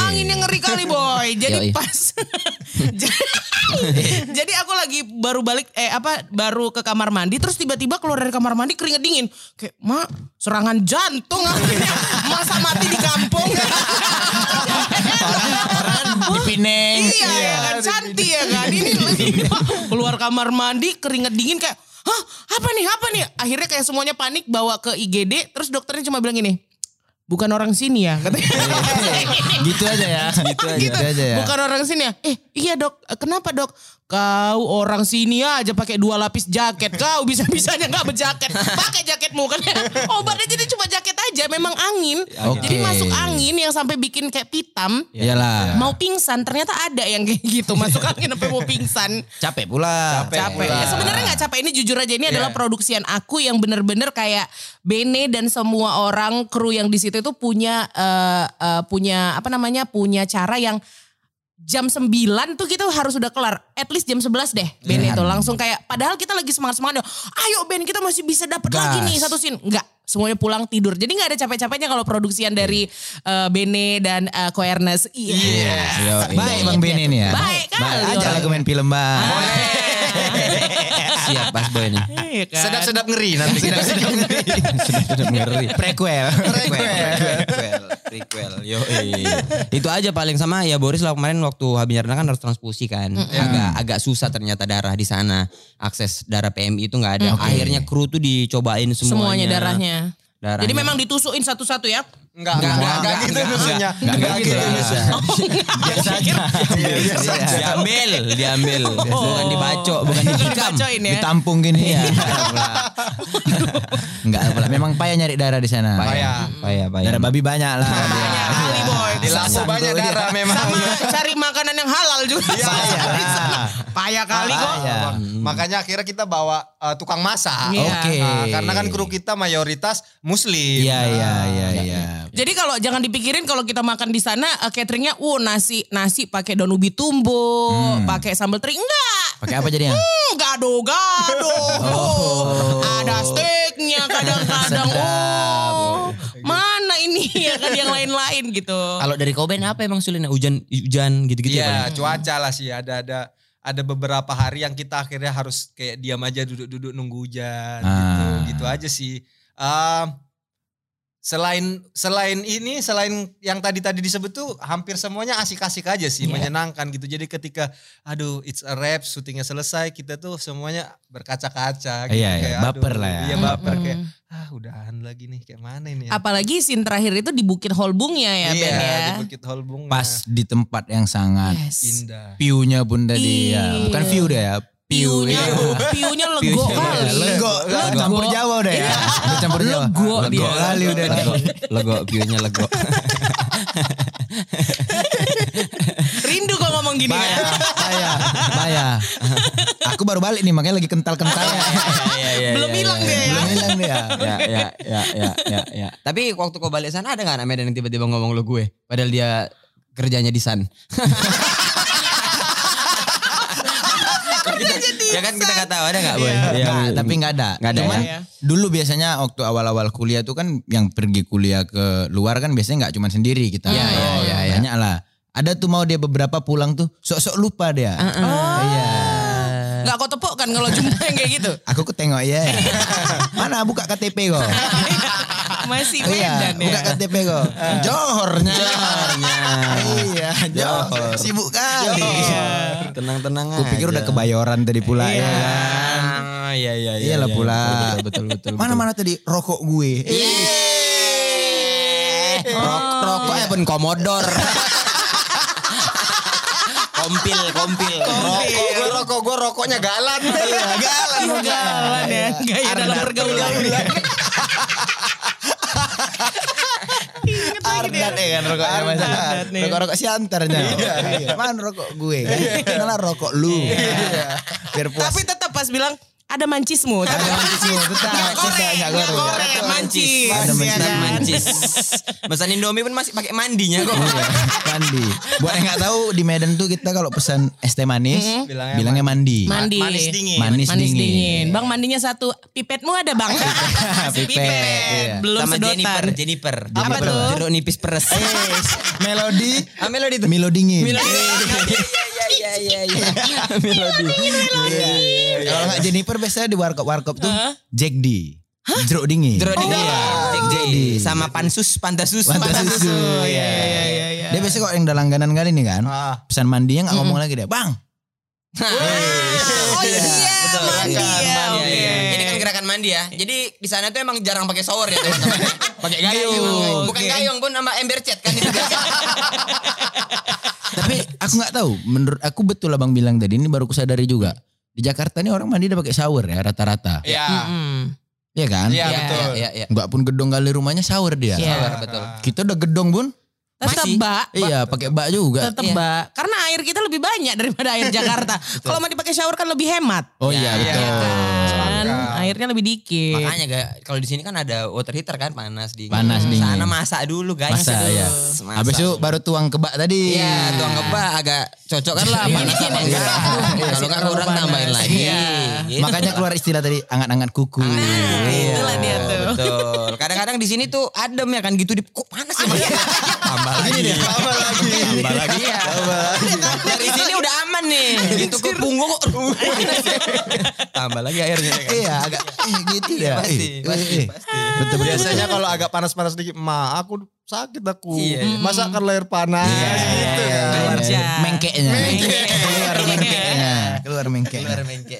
Angin yang ngeri kali boy. Jadi Yoi. pas Jadi aku lagi baru balik eh apa baru ke kamar mandi terus tiba-tiba keluar dari kamar mandi keringet dingin. Kayak, "Ma, serangan jantung akhirnya. Masa mati di kampung?" Di Pineng. Iya, ya kan cantik ya kan. Ini keluar kamar mandi keringet dingin kayak, hah apa nih apa nih? Akhirnya kayak semuanya panik bawa ke IGD. Terus dokternya cuma bilang gini, bukan orang sini ya katanya. gitu aja ya. Gitu aja. Gitu aja ya. Bukan orang sini ya. Eh iya dok, kenapa dok? Kau orang sini aja pakai dua lapis jaket. Kau bisa-bisanya nggak berjaket. Pakai jaketmu kan. Obatnya jadi cuma jaket aja. Memang angin. Oke. Jadi masuk angin yang sampai bikin kayak pitam. Iyalah. Mau pingsan ternyata ada yang kayak gitu. Masuk angin sampai mau pingsan. Capek pula. Capek. Capek. pula. Ya, sebenarnya nggak capek. Ini jujur aja ini adalah Iya. produksian aku yang bener-bener kayak Bene dan semua orang kru yang di situ itu punya eh, eh, punya apa namanya punya cara yang jam 9 tuh kita harus sudah kelar. At least jam 11 deh Bene itu langsung kayak padahal kita lagi semangat-semangat. Ayo Ben kita masih bisa dapat lagi nih satu scene. Enggak. Semuanya pulang tidur. Jadi nggak ada capek-capeknya kalau produksian dari eh, Bene dan eh, Koernes. Iya. Yo, Baik Bang Beni nih ya. Baik kali Baik aja lagu main film bang. Siap pas boy nih. Iya kan? Sedap-sedap ngeri nanti kita. Sudah ngeri. Prequel. Prequel, prequel. Yo, itu aja paling sama ya Boris lah kemarin waktu habis nyarna kan harus transfusi kan. Agak agak susah ternyata darah di sana. Akses darah PMI itu nggak ada. Akhirnya kru tuh dicobain semuanya. semuanya darahnya. Darahnya. Jadi memang ditusukin satu-satu ya. Enggak, enggak, enggak, enggak gitu nusunya. Enggak gitu nusunya. Biasa aja. diambil, diambil. Bukan dibacok, bukan. Dibacoin ya. Ditampung gini. Iya. Enggak pula. Memang payah nyari darah di sana. Payah. Payah, payah. Darah babi banyak lah. Banyak kali boy. Di lampu Santu banyak darah memang. Sama cari makanan yang halal juga. Payah. Payah kali kok. Payah. Makanya akhirnya kita bawa eh, tukang masak. Iya. Oke. Nah, karena kan kru kita mayoritas muslim. Iya, iya, iya, iya. Jadi kalau jangan dipikirin kalau kita makan di sana eh, cateringnya, uh nasi nasi pakai daun ubi tumbuh, pakai sambal teri enggak. Pakai apa jadinya? Hmm, gado-gado. Ada steaknya kadang-kadang. Oh, mana ini ya kan yang lain-lain gitu. Kalau dari Koben apa emang sulitnya? Hujan, hujan gitu-gitu ya? Iya, cuaca lah sih ada ada ada beberapa hari yang kita akhirnya harus kayak diam aja duduk-duduk nunggu hujan gitu. Ah. Gitu aja sih. Um, selain selain ini selain yang tadi tadi disebut tuh hampir semuanya asik-asik aja sih Iya. menyenangkan gitu jadi ketika aduh it's a wrap syutingnya selesai kita tuh semuanya berkaca-kaca gitu Iya, iya, kayak, baper aduh, lah ya. iya baper Mm-mm. kayak ah udahan lagi nih kayak mana ini ya Apalagi scene terakhir itu di Bukit Holbungnya ya iya Ben ya. di Bukit Holbung Pas di tempat yang sangat Yes. indah view-nya pun tadi ya. Iya. Bukan view deh ya. Piunya, Iya. piunya lego View-nya kali. Lego. Lego. Campur Jawa deh ya. Udah campur Jawa. Lego kali udah. Lego, lego, view-nya lego. Rindu kok ngomong gini kan. baya, baya. Aku baru balik nih makanya lagi kental-kentalnya. Iya, iya, Belum iya, hilang iya, dia ya. Belum hilang dia. ya, ya, ya, ya, ya, ya. Tapi waktu kau balik sana ada gak anak Medan yang tiba-tiba ngomong lo gue? Padahal dia kerjanya di San. Ya kan kita gak tahu ada gak boy? Enggak, Yang- tapi nggak ada. Nggak ada Cuman ya? dulu biasanya waktu awal-awal kuliah tuh kan yang pergi kuliah ke luar kan biasanya nggak cuma sendiri kita. Iya, iya, iya, iya. Banyak lah. Ada tuh mau dia beberapa pulang tuh sok-sok lupa dia. Oh. Iya. Gak kau tepuk kan kalau jumpa yang kayak gitu. Aku ku tengok ya. Mana buka KTP kok? Masih iya, Medan ya. buka KTP kok. Johornya. Johornya. iya, Johor. Sibuk kali. Tenang-tenang Aku pikir udah kebayoran tadi pula ya kan. Ah, Iya, iya, iya. Iyalah iya. pula. Betul, betul, betul. Mana-mana tadi rokok gue. Rok, rokoknya pun komodor. kompil, kompil. rokok gue rokok gue rokoknya galan Iya, galan. Galan ya. Gaya dalam pergaulan. Ardat ya kan rokoknya masa. Ardat nih. Rokok-rokok si antarnya. Iya. Mana rokok gue kan? Inilah rokok lu. Biar puas. Tapi tetap pas bilang ada mancismu. ada mancismu tetap Nggak goreng, tetap nggak nggak goreng. goreng, mancis. Ada mancis. ya kan? mancis. Pesan Indomie pun masih pakai mandinya kok. Iya, mandi. Buat yang nggak tahu di Medan tuh kita kalau pesan es teh manis Bilangnya bilangnya mandi. Mandi. manis dingin Manis, Manis dingin. dingin. Bang mandinya satu. Pipetmu ada bang? Masih Pipet, iya. Belum Sama sedotan. Jennifer, Jennifer. Apa tuh? Jeruk nipis peres. Melodi. Ah, melodi tuh. Milo dingin. Iya, iya, iya, iya. Melodi. Iya. Kalau nggak Jennifer biasanya di warkop warkop tuh Jack D. Jeruk dingin. Jeruk dingin. Jack D. Sama pansus, pantas susu. Pantas susu. Iya, iya, iya. Dia biasanya kok yang udah langganan kali nih kan. ah. Pesan mandinya nggak ngomong lagi dia. Bang. Oh iya, Betul. mandi ya. iya, iya. Ini kan gerakan mandi ya. Jadi di sana tuh emang jarang pakai shower ya teman-teman. pakai gayung. Bukan gayung pun sama ember cat kan itu biasa. Aku nggak tahu. Menurut aku betul abang bilang tadi. Ini baru kusadari juga. Di Jakarta ini orang mandi udah pakai shower ya rata-rata. Iya. Mm-mm. Iya kan? Iya Iya, betul. Iya, iya. Nggak pun gedong kali rumahnya shower dia. Iya. Shower betul. Kita udah gedong pun. Tetep Masih. bak. Iya pakai bak juga. Tetep bak. Karena air kita lebih banyak daripada air Jakarta. Kalau mandi pakai shower kan lebih hemat. Oh iya Ya, betul. Kan airnya lebih dikit. Makanya gak, kalau di sini kan ada water heater kan panas dingin. Panas dingin. Sana masak dulu guys. Masak ya. Masak. Habis itu baru tuang ke bak tadi. Iya, tuang kebak agak cocok kan lah panas sama Iya. enggak. Kalau kan panas. tambahin lagi. Iya. Gitu. Makanya keluar istilah tadi angat-angat kuku. Nah, Iya. itulah dia tuh. Betul. Kadang-kadang di sini tuh adem ya kan gitu di kok panas ya tambah lagi. Tambah lagi. Tambah lagi. Iya. Dari sini udah aman nih. Gitu ke punggung kok. ya. tambah lagi airnya kan. Iya agak eh, gitu ya. Pasti, Eh, pasti, eh, eh. pasti. Betul betul. Biasanya kalau agak panas-panas dikit, ma aku sakit aku. Iya, iya. Masa kan leher panas gitu ya. Mengkeknya. Mengkek. Keluar mengkeknya. Keluar mengkeknya. Keluar mengke.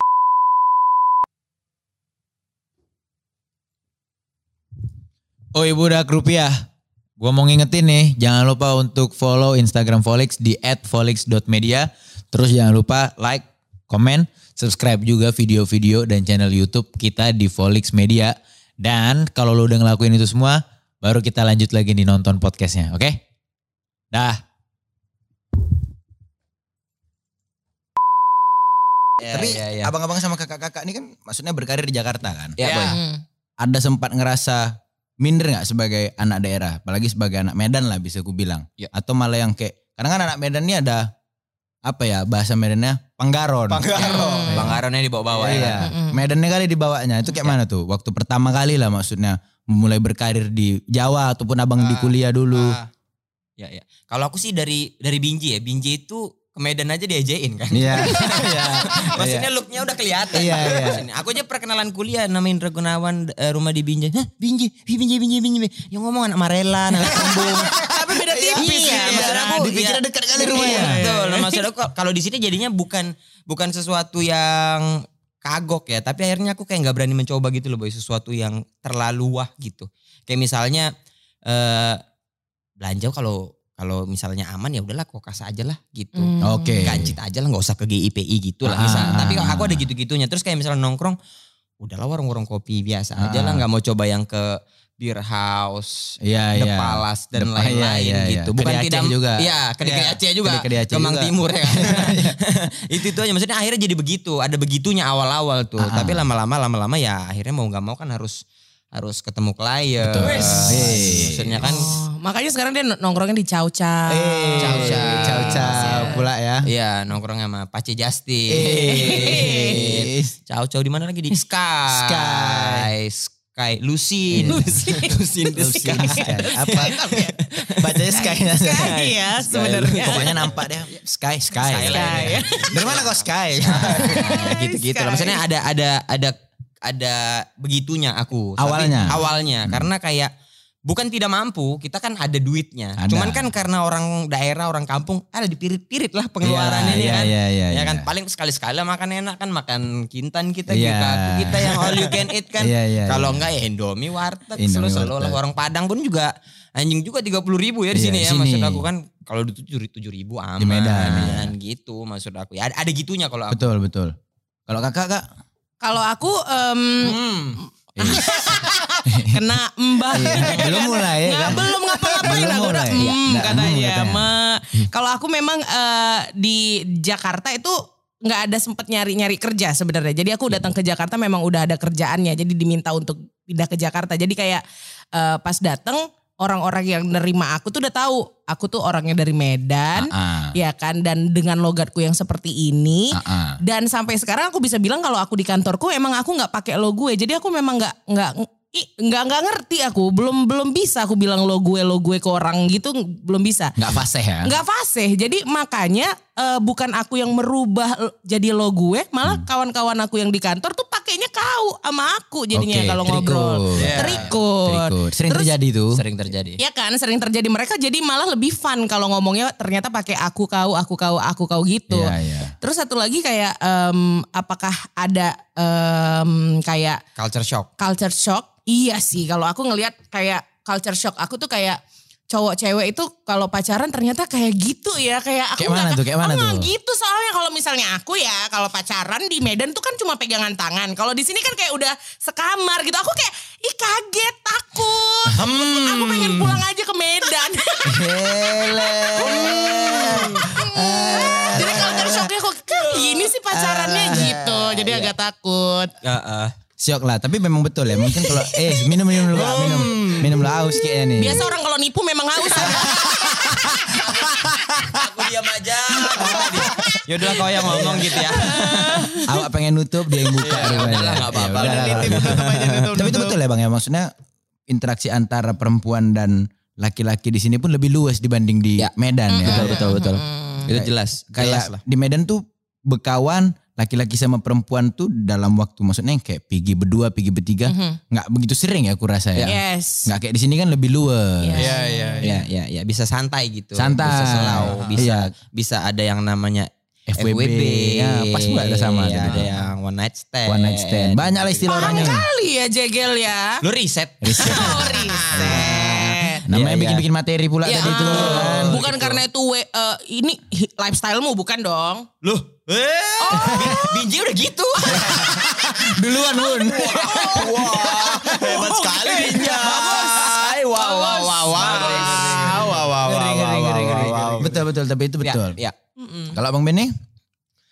Oh ibu udah rupiah. Gua mau ngingetin nih, jangan lupa untuk follow Instagram Volix di @volix.media. Terus jangan lupa like, komen, subscribe juga video-video dan channel YouTube kita di Volix Media. Dan kalau lo udah ngelakuin itu semua, baru kita lanjut lagi nih nonton podcastnya, oke? Dah. Ya, Tapi ya, ya. abang-abang sama kakak-kakak ini kan maksudnya berkarir di Jakarta kan? Ya, Ya. Boy. Hmm. Ada sempat ngerasa minder nggak sebagai anak daerah, apalagi sebagai anak Medan lah bisa aku bilang. Ya. Atau malah yang kayak, karena kan anak Medan ini ada apa ya bahasa Medannya panggaron. Panggaron. Banggaronnya dibawa-bawa Iya. ya. Mm-mm. Medannya kali dibawanya itu kayak mana tuh? Waktu pertama kali lah maksudnya mulai berkarir di Jawa ataupun abang di Ah, kuliah dulu. Ah, Ya, ya. Kalau aku sih dari dari Binjai ya. Binjai itu Medan aja diajain kan. Iya. Iya. Maksudnya looknya udah kelihatan. Iya, iya. Maksudnya, Aku aja perkenalan kuliah nama Indra Gunawan eh, rumah di Binjai. Hah Binjai, Ih, Binjai, Binjai, Binjai. Yang ngomong anak Marela, anak Kambung. Tipis Iya, ya. maksud aku dipikirnya iya. dekat kali rumahnya. Iya, betul. Nah, maksud aku kalau di sini jadinya bukan bukan sesuatu yang kagok ya, tapi akhirnya aku kayak nggak berani mencoba gitu loh, boy, sesuatu yang terlalu wah gitu. Kayak misalnya eh belanja kalau kalau misalnya aman ya udahlah kokas aja lah gitu. Hmm. Oke. Gancit aja lah nggak usah ke GIPI gitu lah Ah, misalnya. ah, Tapi aku ada gitu-gitunya. Terus kayak misalnya nongkrong, udahlah warung-warung kopi biasa aja Ah, lah ah. nggak mau coba yang ke beer house, Iya, The iya. Palace dan The- lain-lain iya, iya, iya. gitu. Bukan Kedai tidak juga. Iya, kedai Iya. Aceh juga. Kedai Aceh Kemang juga. Timur ya kan. itu itu aja maksudnya akhirnya jadi begitu. Ada begitunya awal-awal tuh. Ah, ah. Tapi lama-lama lama-lama ya akhirnya mau nggak mau kan harus harus ketemu klien. Betul. Wes. Wes. Maksudnya kan Oh, makanya sekarang dia nongkrongnya di Chow Chow. Eh, Ciao, ciao. ciao, ciao pula ya. Iya nongkrong sama Pace Justin. Eh. Ciao ciao di mana lagi di Sky. Sky. Sky. Lusin. Lusin. Lusin the Lucy Sky. Sky. Apa? Bacanya Sky. Sky ya sebenarnya. Pokoknya nampak deh. Sky, Sky. Sky. Sky. Dari mana kok Sky? Gitu-gitu lah. Maksudnya ada ada ada ada begitunya aku. Tapi Awalnya. awalnya karena kayak bukan tidak mampu, kita kan ada duitnya. Ada. Cuman kan karena orang daerah, orang kampung ada dipirit-pirit lah pengeluarannya Iya, ini kan. iya, iya, ya iya. kan paling sekali-sekali makan enak kan makan kintan kita Iya. kita kita yang all you can eat kan. Iya, iya, Kalau iya. enggak ya Indomie warteg Indomie selalu lah orang Padang pun juga anjing juga 30 ribu ya di Iya, sini ya sini. maksud aku kan kalau di tujuh tujuh ribu aman Di Medan, iya. gitu maksud aku ya ada, ada gitunya kalau aku Betul, betul. Kalau kakak kak? Kalau aku em, Hmm. kena mbah. Iya, belum mulai ya kan? belum ngapa-ngapain aku udah hmm, Iya, katanya. Ma. Kalau aku memang eh, di Jakarta itu nggak ada sempet nyari-nyari kerja sebenarnya. Jadi aku datang ke Jakarta memang udah ada kerjaannya. Jadi diminta untuk pindah ke Jakarta. Jadi kayak eh, pas datang orang-orang yang nerima aku tuh udah tahu aku tuh orangnya dari Medan, Ah, ya kan dan dengan logatku yang seperti ini. ah. Dan sampai sekarang aku bisa bilang kalau aku di kantorku emang aku nggak pakai lo gue. Jadi aku memang nggak nggak nggak nggak ngerti aku. Belum belum bisa aku bilang lo gue lo gue ke orang gitu belum bisa. Nggak fasih ya? Nggak fasih. Jadi makanya eh, bukan aku yang merubah jadi lo gue, malah Hmm. kawan-kawan aku yang di kantor tuh pakainya kau sama aku jadinya Oke, kalau ngobrol. Iya. Terikut. Terikut. Sering Terus- terjadi tuh. sering terjadi. Ya kan sering terjadi mereka jadi malah lebih fun kalau ngomongnya ternyata pakai aku kau aku kau aku kau gitu. Iya, iya. Terus satu lagi kayak em, apakah ada em, kayak Culture shock. culture shock? Iya sih kalau aku ngelihat kayak culture shock aku tuh kayak cowok cewek itu kalau pacaran ternyata kayak gitu ya kayak aku Kayak mana nggak- tuh, kayak mana Ah, tuh? gitu soalnya kalau misalnya aku ya kalau pacaran di Medan tuh kan cuma pegangan tangan. Kalau di sini kan kayak udah sekamar gitu. Aku kayak ih kaget takut. Hmm. aku pengen pulang aja ke Medan. Jadi culture shocknya kok kayak gini sih pacarannya? Ah, gitu. Jadi agak takut Syok lah, tapi memang betul ya. Mungkin kalau eh minum minum dulu, Kak, minum. Minum dulu haus kayaknya nih. biasa orang kalau nipu memang haus Aku diam aja. Yaudahlah kau yang ngomong gitu ya. Awak pengen nutup dia yang buka apa-apa. Ya, udahlah, nggak apa-apa. tutup, Tapi itu betul ya Bang ya. Maksudnya interaksi antara perempuan dan laki-laki di sini pun lebih luas dibanding di Ya. Medan ya. Betul betul betul. Itu jelas. Jelas Kayak lah. di Medan tuh berkawan laki-laki sama perempuan tuh dalam waktu maksudnya kayak pergi berdua, pergi bertiga nggak begitu sering ya aku rasa ya. yes Nggak kayak di sini kan lebih luas. Iya. Iya, iya, iya. Ya, ya, ya bisa santai gitu. Santai. Bisa selau, bisa Iya. bisa ada yang namanya FWB. Ya, pas juga ada sama Ya, ada yang one night stand. One night stand. Banyak lah istilah orangnya. kali ya jegel ya. Lu riset. Oh, riset. Namanya Iya, iya. bikin-bikin materi pula Ya, tadi itu. ah, kan. bukan karena itu we- eh, ini lifestylemu bukan dong. Loh, eh, Binji udah gitu. Duluan Hun. Hebat sekali Binja. Wow, wow, wow, wow. Wow, wow, wow, Ngeri, ngeri, wow, ngeri, ngeri. wow, wow. Betul betul tapi itu Ya, betul. ya. Kalau Bang Ben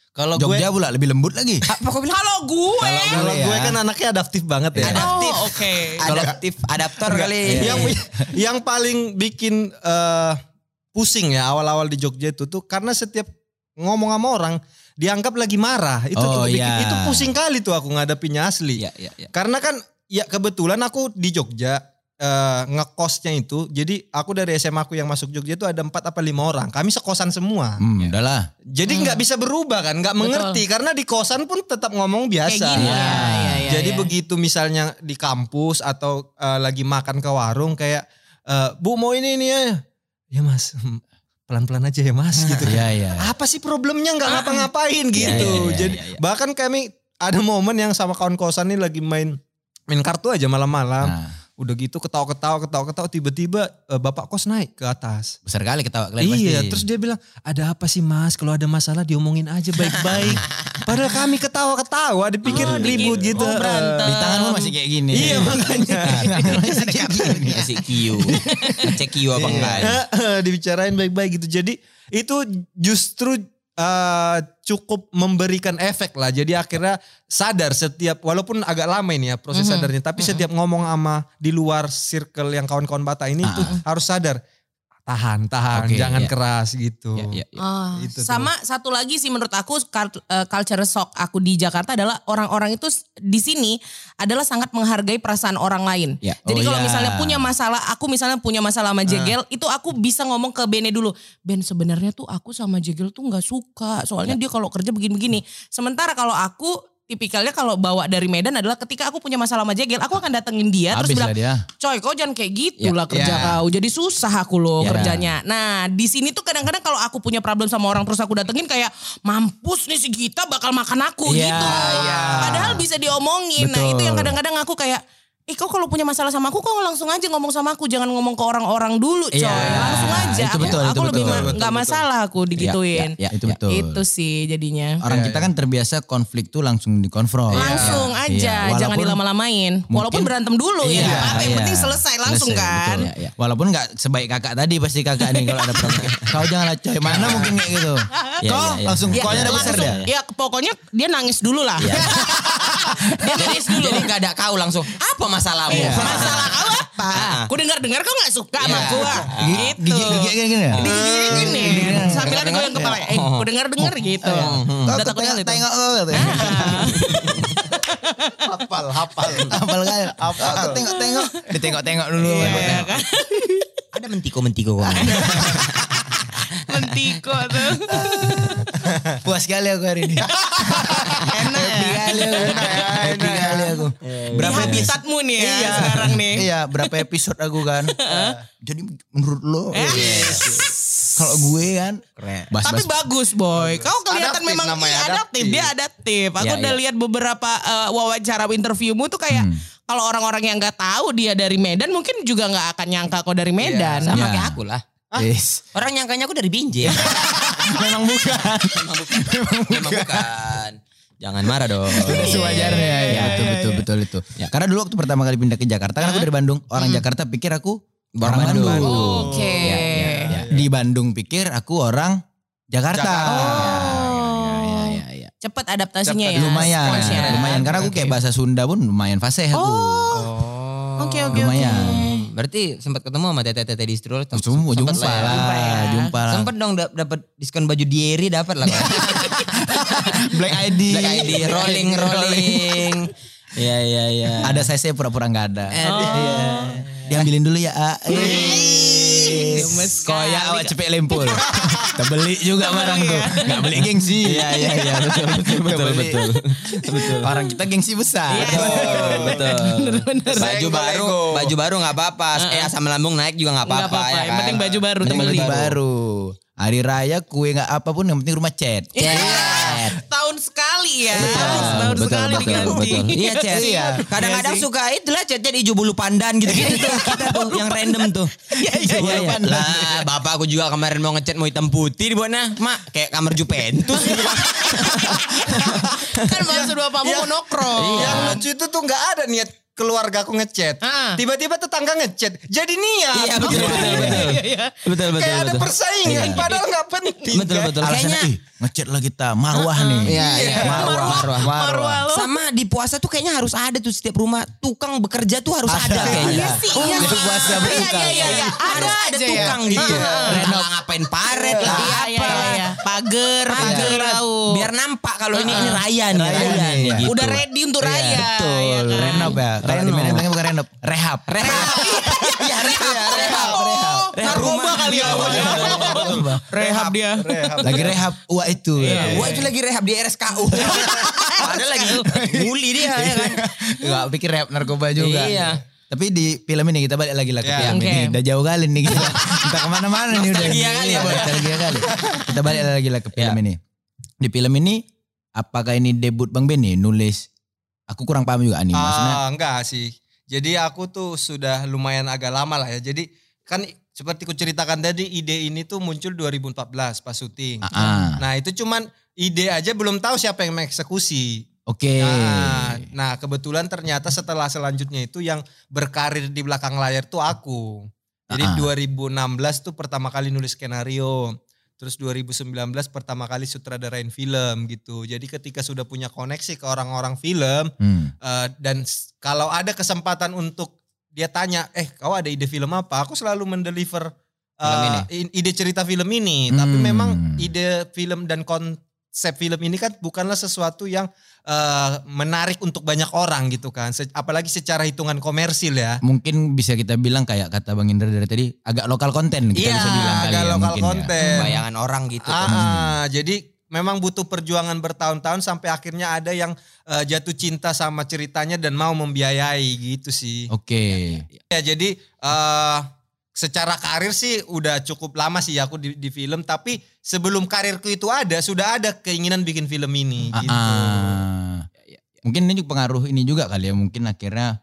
Kalau gue Jogja pula lebih lembut lagi. Apa kau bilang? Kalau gue kalau Iya. gue kan anaknya adaptif banget ya. Adaptif. Oh, oke. Adaptif, adaptor kali. yang yang paling bikin eh, pusing ya awal-awal di Jogja itu tuh karena setiap ngomong sama orang dianggap lagi marah. Itu Oh, tuh bikin- iya. itu pusing kali tuh aku ngadapinnya asli. Iya, iya, iya. Karena kan ya kebetulan aku di Jogja eh, ngekosnya itu, jadi aku dari SMA aku yang masuk Jogja itu ada empat apa lima orang. Kami sekosan semua. Hmm, udahlah. Jadi nggak bisa berubah kan, nggak mengerti karena di kosan pun tetap ngomong biasa. Kayak gini. Ya. Ya, ya, ya, Jadi ya. begitu misalnya di kampus atau eh, lagi makan ke warung kayak eh, Bu mau ini ini ya. Ya Mas, pelan-pelan aja ya Mas gitu. Iya, iya. Apa sih problemnya nggak ngapa-ngapain gitu. iya, iya, Jadi iya, iya. bahkan kami ada momen yang sama kawan kosan ini lagi main main kartu aja malam-malam. Nah, Udah gitu ketawa-ketawa ketawa-ketawa tiba-tiba eh, bapak kos naik ke atas. besar kali ketawa kalian pasti. Iya, terus dia bilang, "Ada apa sih Mas? Kalau ada masalah diomongin aja baik-baik." Padahal kami ketawa-ketawa, dipikir Oh, ribut dikit. gitu. Oh, berantem. di tanganmu masih kayak gini. Iya, makanya. masih kayak gini. Kasih Q. Cek Q apa enggak. Dibicarain baik-baik gitu. Jadi itu justru eh, cukup memberikan efek lah. Jadi akhirnya sadar setiap walaupun agak lama ini ya proses Mhm. sadarnya, tapi setiap ngomong sama di luar circle yang kawan-kawan Bata ini tuh harus sadar tahan, tahan, Oke, jangan iya. keras gitu. Ya, ya, ya. Ah, Itu tuh. sama satu lagi sih menurut aku eh, culture shock aku di Jakarta adalah orang-orang itu di sini adalah sangat menghargai perasaan orang lain. Ya. Jadi Oh, kalau ya. misalnya punya masalah, aku misalnya punya masalah sama Jegel, itu aku bisa ngomong ke Bene dulu. Ben sebenarnya tuh aku sama Jegel tuh nggak suka, soalnya dia kalau kerja begini-begini. Sementara kalau aku tipikalnya kalau bawa dari Medan adalah ketika aku punya masalah sama Jegel, aku akan datengin dia terus Habis bilang, lah dia. coy kau jangan kayak gitu Ya, lah kerja ya. kau. Jadi susah aku loh Ya. kerjanya. Nah di sini tuh kadang-kadang kalau aku punya problem sama orang terus aku datengin kayak mampus nih si Gita bakal makan aku Ya, gitu. ya. Padahal bisa diomongin. Nah Betul. itu yang kadang-kadang aku kayak Eh kau kalau punya masalah sama aku kau langsung aja ngomong sama aku jangan ngomong ke orang-orang dulu coy Iya, langsung aja itu aku, betul, aku itu lebih betul. ma- Betul, nggak betul. masalah aku digituin ya, Itu betul. itu sih jadinya Orang kita kan terbiasa konflik tuh langsung dikonfront. langsung Iya. aja Walaupun- jangan dilama-lamain walaupun berantem dulu Iya, ya apa yang iya. penting selesai langsung Selesai, kan betul. Ya, ya. Walaupun nggak sebaik kakak tadi pasti kakak nih kalau ada problem. Kau janganlah coy, mana mungkin kayak gitu. Ya, Kau ya, ya. langsung Ya, koknya udah besar ya pokoknya dia nangis dulu lah Jadi, dulu jadi gak ada kau langsung. Apa masalahmu? Iya. masalah kau apa Ah. aku dengar-dengar kau gak suka sama Iya. gua Gigi- gitu Gigi-gigi kayak gini ya? Digigit gini sambil ada goyang kepala eh aku dengar-dengar gitu Kau udah takut kali tengok, itu tengok kau katanya. hafal, hafal. Apal kali. Apal. Aku tengok-tengok. Ditengok-tengok dulu. Iya kan Ada mentiko-mentiko kok. mentiko tuh Puas sekali aku hari ini. enak ya kali aku. Happy kali aku. di Berapa habitatmu nih ya Iya. sekarang nih Iya, berapa episode aku kan. Jadi menurut lo, kalau gue kan, bas Tapi bas bagus boy. Kau kelihatan Adaptif memang namanya, iya, adaptif. adaptif. Dia adaptif. Aku Iya, udah iya. lihat beberapa eh, wawancara interviewmu tuh kayak kalau orang-orang yang nggak tahu dia dari Medan mungkin juga nggak akan nyangka kau dari Medan. Sama Ya. kayak aku lah. Yes. Orang nyangkanya aku dari Binjai. Memang bukan. Memang bukan. Memang bukan. Jangan marah dong. Sewajarnya ya, betul betul betul itu. Karena dulu waktu pertama kali pindah ke Jakarta kan aku dari Bandung. Orang Jakarta pikir aku orang Bandung. Oke. Di Bandung pikir aku orang Jakarta. Oh. Ya, ya, ya. Cepat adaptasinya ya. Lumayan, Sponsnya. lumayan. Karena aku kayak bahasa Sunda pun lumayan fasih aku. Oh. Oke oke Lumayan. oke. Berarti sempat ketemu sama tete-tete di Stroll. Semua jumpa Sempet lah, lah ya. jumpa lah. Sempet dong dap- dapat diskon baju Dieri dapat lah. Black ID. Black ID rolling rolling. Iya iya iya. Ada saya saya pura-pura nggak ada. Oh. Iya. Diambilin dulu ya. A. Eh. Gemes awak cepet lempul. Kita beli juga barang tuh. Nggak beli gengsi. Iya iya iya betul betul betul betul. Betul. Orang kita gengsi besar. Betul, betul. Baju baru, baju baru nggak apa-apa. Eh asam lambung naik juga nggak Nggak apa-apa. apa-apa, ya yang kan? penting baju baru penting baru. Hari raya kue nggak apa pun yang penting rumah cat. Iya. Tahun sekali ya. Tahun betul, sekali betul, diganti. betul. Iya, Chat. Iya. Kadang-kadang Iya suka itulah chatnya di hijau bulu pandan gitu-gitu tuh. Kita tuh yang random tuh. Iya iya iya. Lah, bapak aku juga kemarin mau ngechat mau hitam putih di mana? Mak, kayak kamar Juventus gitu. kan maksud bapakmu mau nongkrong. Yang lucu itu tuh nggak ada niat keluarga aku ngechat. Ah. Tiba-tiba tetangga ngechat. Jadi niat. Iya, betul, betul, betul. Betul, betul, Kayak ada betul. persaingan padahal nggak penting. Betul, kan? betul. Alasannya Kayaknya ih ngechat lah kita marwah nih. Iya, iya. Marwah. Marwah. Marwah lo. Sama di puasa tuh kayaknya harus ada tuh setiap rumah tukang bekerja tuh harus ada, Ada, kayaknya. ada. sih, Oh, iya. itu puasa Iya, iya, iya, iya. Harus Ada ada aja ya. tukang gitu. Iya. Ngapain paret lah Iya, apa. iya, iya, iya. Pager, pager. Biar nampak kalau ini ini raya nih, Raya nih, iya. gitu. Udah ready untuk raya. Betul. ya kan? Renov ya. Kalau di Medan bilangnya bukan renov, rehab. Rehab. Iya, rehab. Kali ya. Rehab dia. Lagi rehab, wah itu. Wah itu lagi rehab di RSKU. Padahal lagi nguli dia ya kan. Gak pikir rehab narkoba juga. Iya. Tapi di film ini kita balik lagi lah ke film ini. Udah jauh kali nih kita. Kita ke mana-mana nih udah. Nostalgia kali ya. Nostalgia kali. Kita balik lagi lah ke film ini. Di film ini, apakah ini debut Bang Benny nulis? Aku kurang paham juga nih. Maksudnya, Ah, enggak sih. Jadi aku tuh sudah lumayan agak lama lah ya. Jadi kan seperti ku ceritakan tadi ide ini tuh muncul 2014 pas syuting. ah, ah. Nah itu cuman ide aja belum tahu siapa yang mengeksekusi. oke. Nah, nah kebetulan ternyata setelah selanjutnya itu yang berkarir di belakang layar tuh aku. Jadi Ah. 2016 tuh pertama kali nulis skenario. Terus 2019 pertama kali sutradarain film gitu. Jadi ketika sudah punya koneksi ke orang-orang film Hmm. eh, dan kalau ada kesempatan untuk dia tanya, eh kau ada ide film apa? Aku selalu mendeliver eh, i- ide cerita film ini. Tapi Hmm. memang ide film dan konsep film ini kan bukanlah sesuatu yang eh, menarik untuk banyak orang gitu kan. Se- apalagi secara hitungan komersil ya. Mungkin bisa kita bilang kayak kata Bang Indra dari tadi agak lokal konten kita Iya, bisa bilang agak ya lokal ya. konten. Bayangan orang gitu. Ah, ah, jadi memang butuh perjuangan bertahun-tahun sampai akhirnya ada yang eh, jatuh cinta sama ceritanya dan mau membiayai gitu sih. Oke. Ya jadi eh secara karir sih udah cukup lama sih aku di, di film tapi sebelum karirku itu ada sudah ada keinginan bikin film ini Ah, gitu. ah. Mungkin ini juga pengaruh ini juga kali ya. Mungkin akhirnya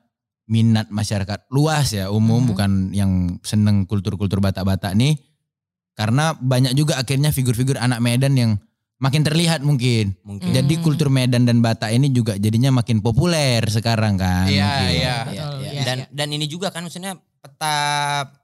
minat masyarakat luas ya umum Hmm. bukan yang seneng kultur-kultur Batak-Batak nih. Karena banyak juga akhirnya figur-figur anak Medan yang makin terlihat mungkin. Mungkin. Jadi Hmm. kultur Medan dan Batak ini juga jadinya makin populer sekarang kan. Iya, mungkin. iya. Iya, iya. iya, Dan iya. dan ini juga kan maksudnya peta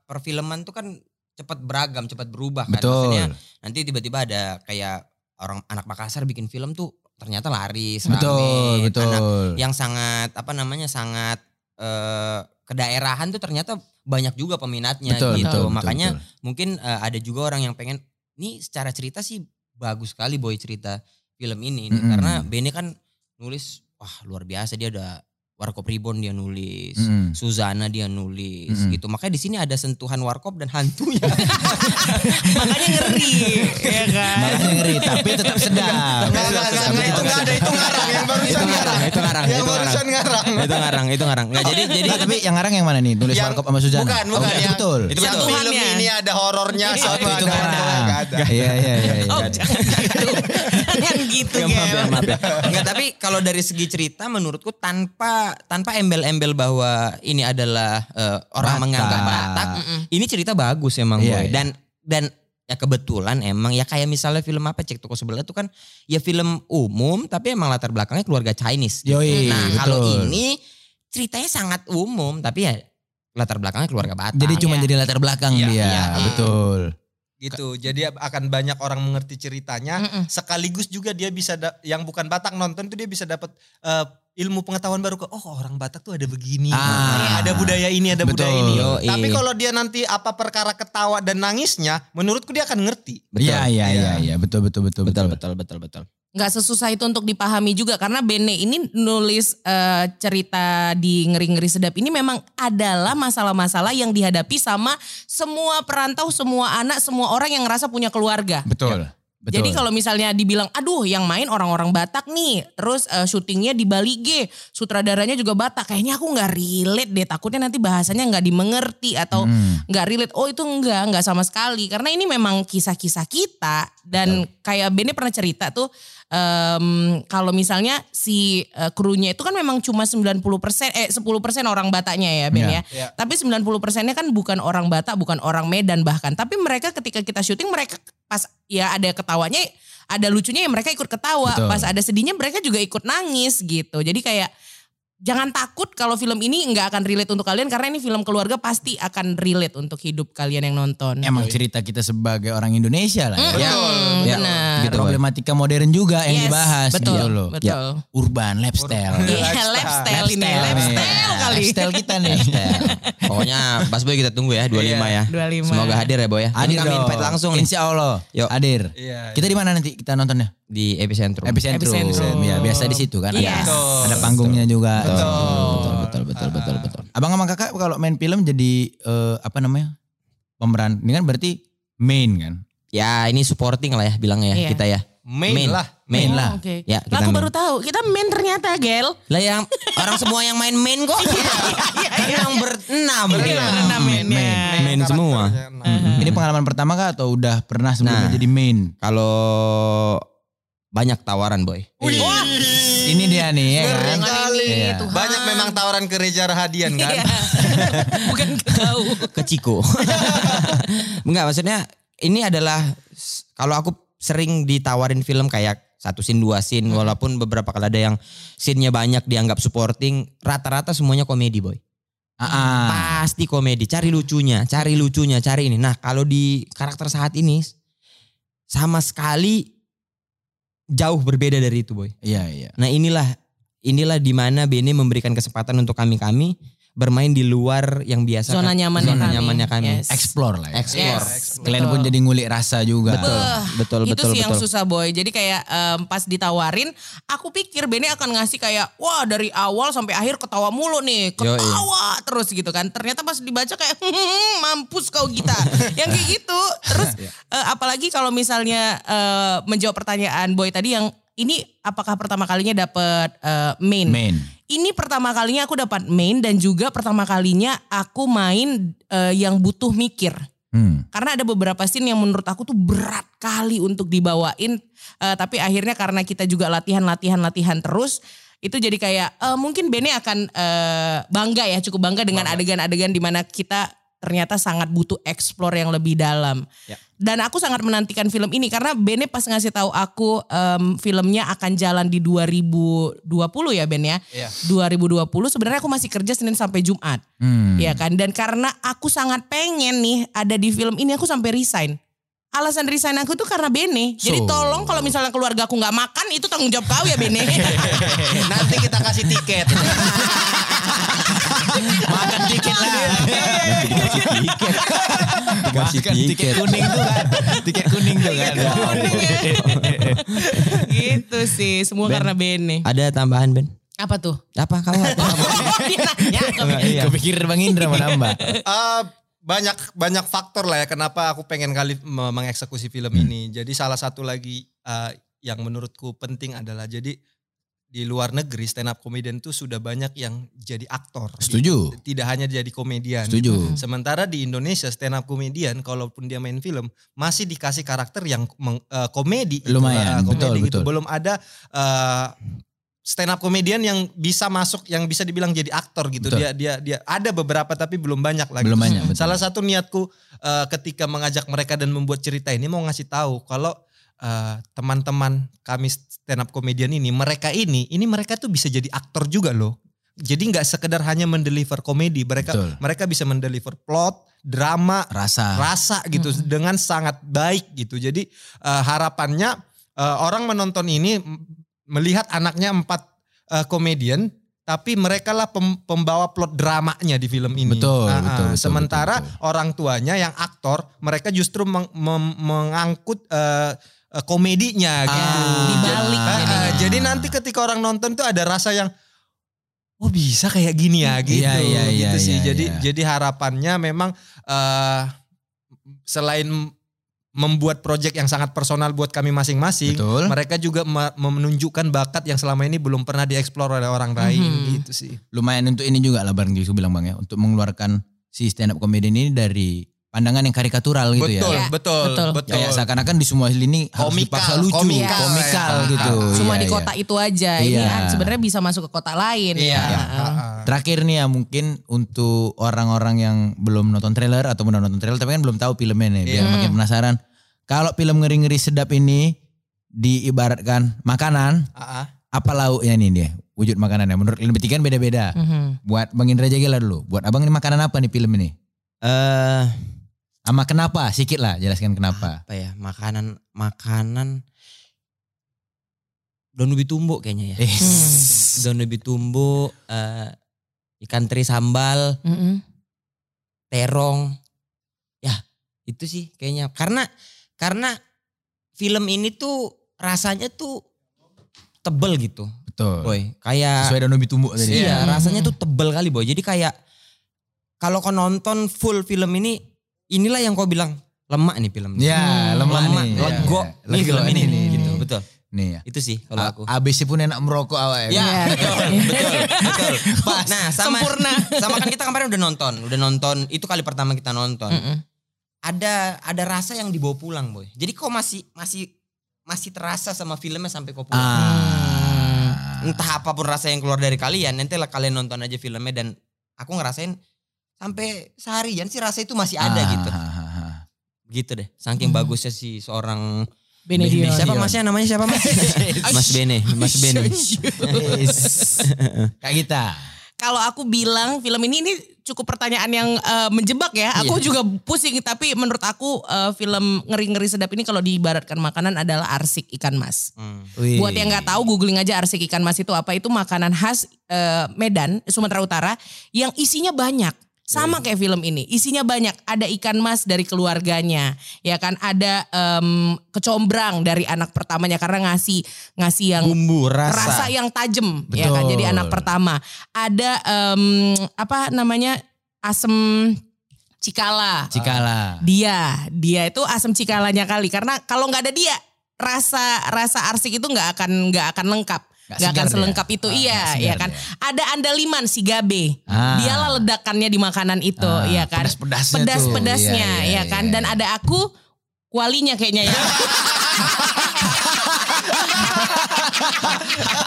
perfilman tuh kan cepat beragam, cepat berubah kan. Betul. Maksudnya nanti tiba-tiba ada kayak orang anak Makassar bikin film tuh ternyata laris, Betul, rame. betul. Anak yang sangat apa namanya sangat eh, kedaerahan tuh ternyata banyak juga peminatnya Betul, gitu. betul, Makanya betul. mungkin eh, ada juga orang yang pengen nih secara cerita sih bagus sekali boy cerita film ini nih. Mm-mm. karena Benny kan nulis wah luar biasa dia ada Warkop Ribbon dia nulis, Mm-mm. Suzana dia nulis Mm-mm. gitu. Makanya di sini ada sentuhan Warkop dan hantunya. Makanya ngeri, ya kan? Makanya ngeri, tapi tetap sedap. Enggak, enggak, enggak, itu enggak ada, itu ngarang, yang barusan Itu ngarang, ngarang. itu ngarang, Yang itu ngarang. barusan ngarang. itu ngarang, itu ngarang. Enggak jadi jadi Nah, tapi yang ngarang yang mana nih? Nulis Yang- Warkop sama Suzana? Bukan, Oh, bukan. itu yang, betul. Itu betul. film ini ada horornya, Oh, satu itu ada ngarang. Iya, iya, iya. iya. Oh jangan gitu. Gitu Ya, maaf ya, Gem. maaf ya. Enggak, tapi kalau dari segi cerita menurutku tanpa tanpa embel-embel bahwa ini adalah eh, orang Batak. menganggap Batak, Mm-mm. ini cerita bagus emang Iya, boy. iya. Dan dan ya kebetulan emang ya kayak misalnya film apa cek toko sebelah itu kan ya film umum tapi emang latar belakangnya keluarga Chinese. gitu. Yoi, nah kalau ini ceritanya sangat umum tapi ya latar belakangnya keluarga Batak. Jadi cuma Iya. jadi latar belakang Iya, dia, iya. betul. Gitu. Jadi akan banyak orang mengerti ceritanya. Mm-mm. Sekaligus juga dia bisa da- yang bukan Batak nonton itu dia bisa dapat eh, ilmu pengetahuan baru ke oh orang Batak tuh ada begini, Ah. ada budaya ini, ada Betul. budaya ini. Yoi. Tapi kalau dia nanti apa perkara ketawa dan nangisnya, menurutku dia akan ngerti. Betul. Iya, iya, iya, iya, betul, betul, betul, betul betul. betul betul betul. Nggak sesusah itu untuk dipahami juga karena Bene ini nulis eh, cerita di ngeri-ngeri sedap ini memang adalah masalah-masalah yang dihadapi sama semua perantau, semua anak, semua orang yang ngerasa punya keluarga. Betul. Betul. Jadi kalau misalnya dibilang, aduh yang main orang-orang Batak nih, terus eh, syutingnya di Bali G, sutradaranya juga Batak, kayaknya aku nggak relate deh, takutnya nanti bahasanya nggak dimengerti atau Hmm. nggak relate. Oh itu enggak, nggak sama sekali, karena ini memang kisah-kisah kita dan kayak Bene pernah cerita tuh, em, kalau misalnya si eh, krunya itu kan memang cuma 90% eh 10% orang Bataknya ya Ben Iya. ya. Iya. Tapi 90 persennya kan bukan orang Batak, bukan orang Medan bahkan. Tapi mereka ketika kita syuting mereka pas ya ada ketawanya, ada lucunya ya mereka ikut ketawa. Betul. Pas ada sedihnya mereka juga ikut nangis gitu. Jadi kayak jangan takut kalau film ini nggak akan relate untuk kalian karena ini film keluarga pasti akan relate untuk hidup kalian yang nonton. Emang cerita kita sebagai orang Indonesia lah ya. Mm, Ya, benar. gitu, problematika modern juga yang Yes, dibahas betul, gitu loh. betul. Ya, urban lifestyle. Iya, Lifestyle. lifestyle ini, nih. lifestyle kali. Lifestyle kita nih. Pokoknya Mas Boy kita tunggu ya 25 ya. 25. Semoga hadir ya Boy ya. Hadir kami invite langsung nih Insya Allah. Yuk. Hadir. Iya. Kita di mana nanti kita nontonnya? di epicentrum. Epicentrum. Epicentrum. Ya biasa di situ kan. Yes. Ada, Betul. ada panggungnya juga. Betul. Betul betul betul. betul betul ah. betul. Abang sama kakak kalau main film jadi eh, apa namanya pemeran? Ini kan berarti main kan? Ya ini supporting lah ya bilangnya ya Iya. kita ya. Main, Main. lah. Main Oh, lah. Oke. Ya, Lah kita aku main. baru tahu. Kita main ternyata, Gel. Lah yang orang semua yang main main kok. Kan yang berenam. Iya, berenam main, main. Main semua. Hmm. Ini pengalaman pertama kah atau udah pernah sebelumnya Nah. jadi main? Kalau banyak tawaran boy. Wih. Ini dia nih ya Ngeri kan? kali. Iya. Tuhan. Banyak memang tawaran ke Reza Rahadian kan. Iya. Bukan ke kau. ke Ciko. Enggak maksudnya ini adalah kalau aku sering ditawarin film kayak satu scene dua scene walaupun beberapa kali ada yang scene-nya banyak dianggap supporting rata-rata semuanya komedi boy. Ah, ah. Pasti komedi, cari lucunya, cari lucunya, cari ini. Nah, kalau di karakter saat ini sama sekali jauh berbeda dari itu boy. Iya iya. Nah, inilah inilah di mana Bene memberikan kesempatan untuk kami-kami bermain di luar yang biasa Zona nyamannya zona kami. nyamannya kami. Yes. Explore lah ya. Explore. Yes, Kalian betul. pun jadi ngulik rasa juga. Betul, Beuh, betul, itu betul, sih yang betul. susah boy. Jadi kayak em, pas ditawarin, aku pikir Bene akan ngasih kayak, wah dari awal sampai akhir ketawa mulu nih, Yoi. ketawa terus gitu kan. Ternyata pas dibaca kayak, "Hmm, mampus kau Gita, yang kayak gitu. Terus eh, apalagi kalau misalnya eh, menjawab pertanyaan boy tadi yang ini apakah pertama kalinya dapat eh, main? Main. Ini pertama kalinya aku dapat main dan juga pertama kalinya aku main eh, yang butuh mikir. Hmm. Karena ada beberapa scene yang menurut aku tuh berat kali untuk dibawain. Eh, tapi akhirnya karena kita juga latihan, latihan, latihan terus. Itu jadi kayak eh, mungkin Bene akan eh, bangga ya, cukup bangga dengan adegan-adegan di mana kita ternyata sangat butuh explore yang lebih dalam. Ya. Dan aku sangat menantikan film ini karena Bene pas ngasih tahu aku em, filmnya akan jalan di 2020 ya Ben ya. Iya. 2020 sebenarnya aku masih kerja Senin sampai Jumat. Hmm. Ya kan dan karena aku sangat pengen nih ada di film ini aku sampai resign. Alasan resign aku tuh karena Bene. Jadi So. tolong kalau misalnya keluarga aku nggak makan itu tanggung jawab kau ya Bene. Nanti kita kasih tiket. Makan tiket lah. Kasih Makan tiket kuning tuh kan. Tiket kuning tuh kan. Iya, gitu sih semua Ben. karena Bene. Ada tambahan Ben? Apa tuh? Apa kau? Dia nanya, aku Enggak, iya. Kepikir Bang Indra mau nambah. Eh, banyak banyak faktor lah ya kenapa aku pengen kali me- mengeksekusi film ini. Jadi salah satu lagi eh, yang menurutku penting adalah jadi di luar negeri stand up comedian tuh sudah banyak yang jadi aktor. Setuju. Di- tidak hanya jadi komedian. Setuju. Sementara di Indonesia stand up comedian kalaupun dia main film masih dikasih karakter yang meng- eh, komedi. itu, Lumayan, eh, komedi betul, gitu. betul. Belum ada eh, stand up comedian yang bisa masuk yang bisa dibilang jadi aktor gitu. Betul. Dia dia dia ada beberapa tapi belum banyak lagi. Belum banyak, betul. Salah satu niatku eh, ketika mengajak mereka dan membuat cerita ini mau ngasih tahu kalau eh, teman-teman kami stand up comedian ini mereka ini ini mereka tuh bisa jadi aktor juga loh. Jadi nggak sekedar hanya mendeliver komedi, mereka Betul. mereka bisa mendeliver plot, drama, Rasa. rasa gitu dengan sangat baik gitu. Jadi eh, harapannya eh, orang menonton ini melihat anaknya empat eh, komedian tapi mereka lah pem- pembawa plot dramanya di film ini. Betul, Ah, ah. betul, betul, Sementara betul, orang tuanya yang aktor, mereka justru meng- mem- mengangkut eh, eh, komedinya gitu. Ah, Dibalik Ah, ah. jadinya. jadi nanti ketika orang nonton tuh ada rasa yang oh bisa kayak gini ya gitu. Iya, iya, iya, gitu sih. iya, jadi iya. jadi harapannya memang eh selain membuat project yang sangat personal buat kami masing-masing, mereka juga me- menunjukkan bakat yang selama ini belum pernah dieksplor oleh orang lain Mhm. gitu sih. Lumayan untuk ini juga lah Bang Gisu bilang Bang ya. Untuk mengeluarkan si stand up comedian ini dari pandangan yang karikatural gitu betul, ya. Ya, betul, betul. betul, Kayak seakan-akan di semua lini harus Komikal, dipaksa lucu, komikal, komikal, ya. gitu. Cuma Iya, di iya. kota itu aja. Ini Iya. kan sebenarnya bisa masuk ke kota lain Iya. ya. ah, ah. Terakhir nih ya mungkin untuk orang-orang yang belum nonton trailer atau udah nonton trailer tapi kan belum tahu filmnya nih biar Iya. makin penasaran. Kalau film ngeri-ngeri sedap ini diibaratkan makanan, Ah, ah. apa lauknya nih dia? Wujud makanannya menurut bertiga kan beda-beda. Mhm. Buat Bang Indra Jagela dulu. Buat Abang ini makanan apa nih film ini? Eh Sama kenapa? Sikit lah jelaskan kenapa. apa ya? Makanan makanan daun ubi tumbuk kayaknya ya. Eh, Daun ubi tumbuk, eh, ikan teri sambal, Mhm. terong. Ya, itu sih kayaknya. Karena karena film ini tuh rasanya tuh tebel gitu. Betul. boy. Kayak Sesuai Danobi Tumbuk tadi. Iya, rasanya tuh tebel kali boy. Jadi kayak kalau kau nonton full film ini, inilah yang kau bilang lemak nih film ini. Ya, lemah lemak, nih. lego. Ya, Nih lego film ini nih, nih, gitu. nih. Betul. Nih ya. Itu sih kalau aku. A- ABC pun enak merokok awak Ya, betul, betul, betul. Nah, sama, Sempurna. sama kan kita kemarin udah nonton, udah nonton. Itu kali pertama kita nonton. Ada ada rasa yang dibawa pulang, boy. Jadi kok masih masih masih terasa sama filmnya sampai kau pulang. Ah. Entah apa pun rasa yang keluar dari kalian, nanti lah kalian nonton aja filmnya dan aku ngerasain sampai seharian sih rasa itu masih ada Ah, gitu. ah, ah, ah. Gitu deh. Saking bagusnya si seorang Benedion. Siapa masnya namanya siapa mas? mas Bene, Mas Bene. Kayak kita. Kalau aku bilang film ini ini cukup pertanyaan yang eh, menjebak ya. Aku juga pusing tapi menurut aku eh, film ngeri-ngeri sedap ini kalau diibaratkan makanan adalah arsik ikan mas. Hmm. Wih. Buat yang nggak tahu googling aja arsik ikan mas itu apa itu makanan khas eh, Medan Sumatera Utara yang isinya banyak. Sama kayak film ini, isinya banyak. Ada ikan mas dari keluarganya, ya kan? Ada em, kecombrang dari anak pertamanya karena ngasih ngasih yang Bumbu rasa. rasa yang tajam ya kan? Jadi anak pertama. Ada em, apa namanya? Asem cikala. Cikala. dia. Dia itu asem cikalanya kali. Karena kalau nggak ada dia rasa rasa arsik itu nggak akan nggak akan lengkap Nggak akan selengkap dia. itu Ah, iya ya kan dia. ada andaliman si gabe Ah. dialah ledakannya di makanan itu Ah, ya kan pedas-pedasnya tuh. pedas pedasnya Iya, iya, ya kan iya, dan iya. ada aku kualinya kayaknya ya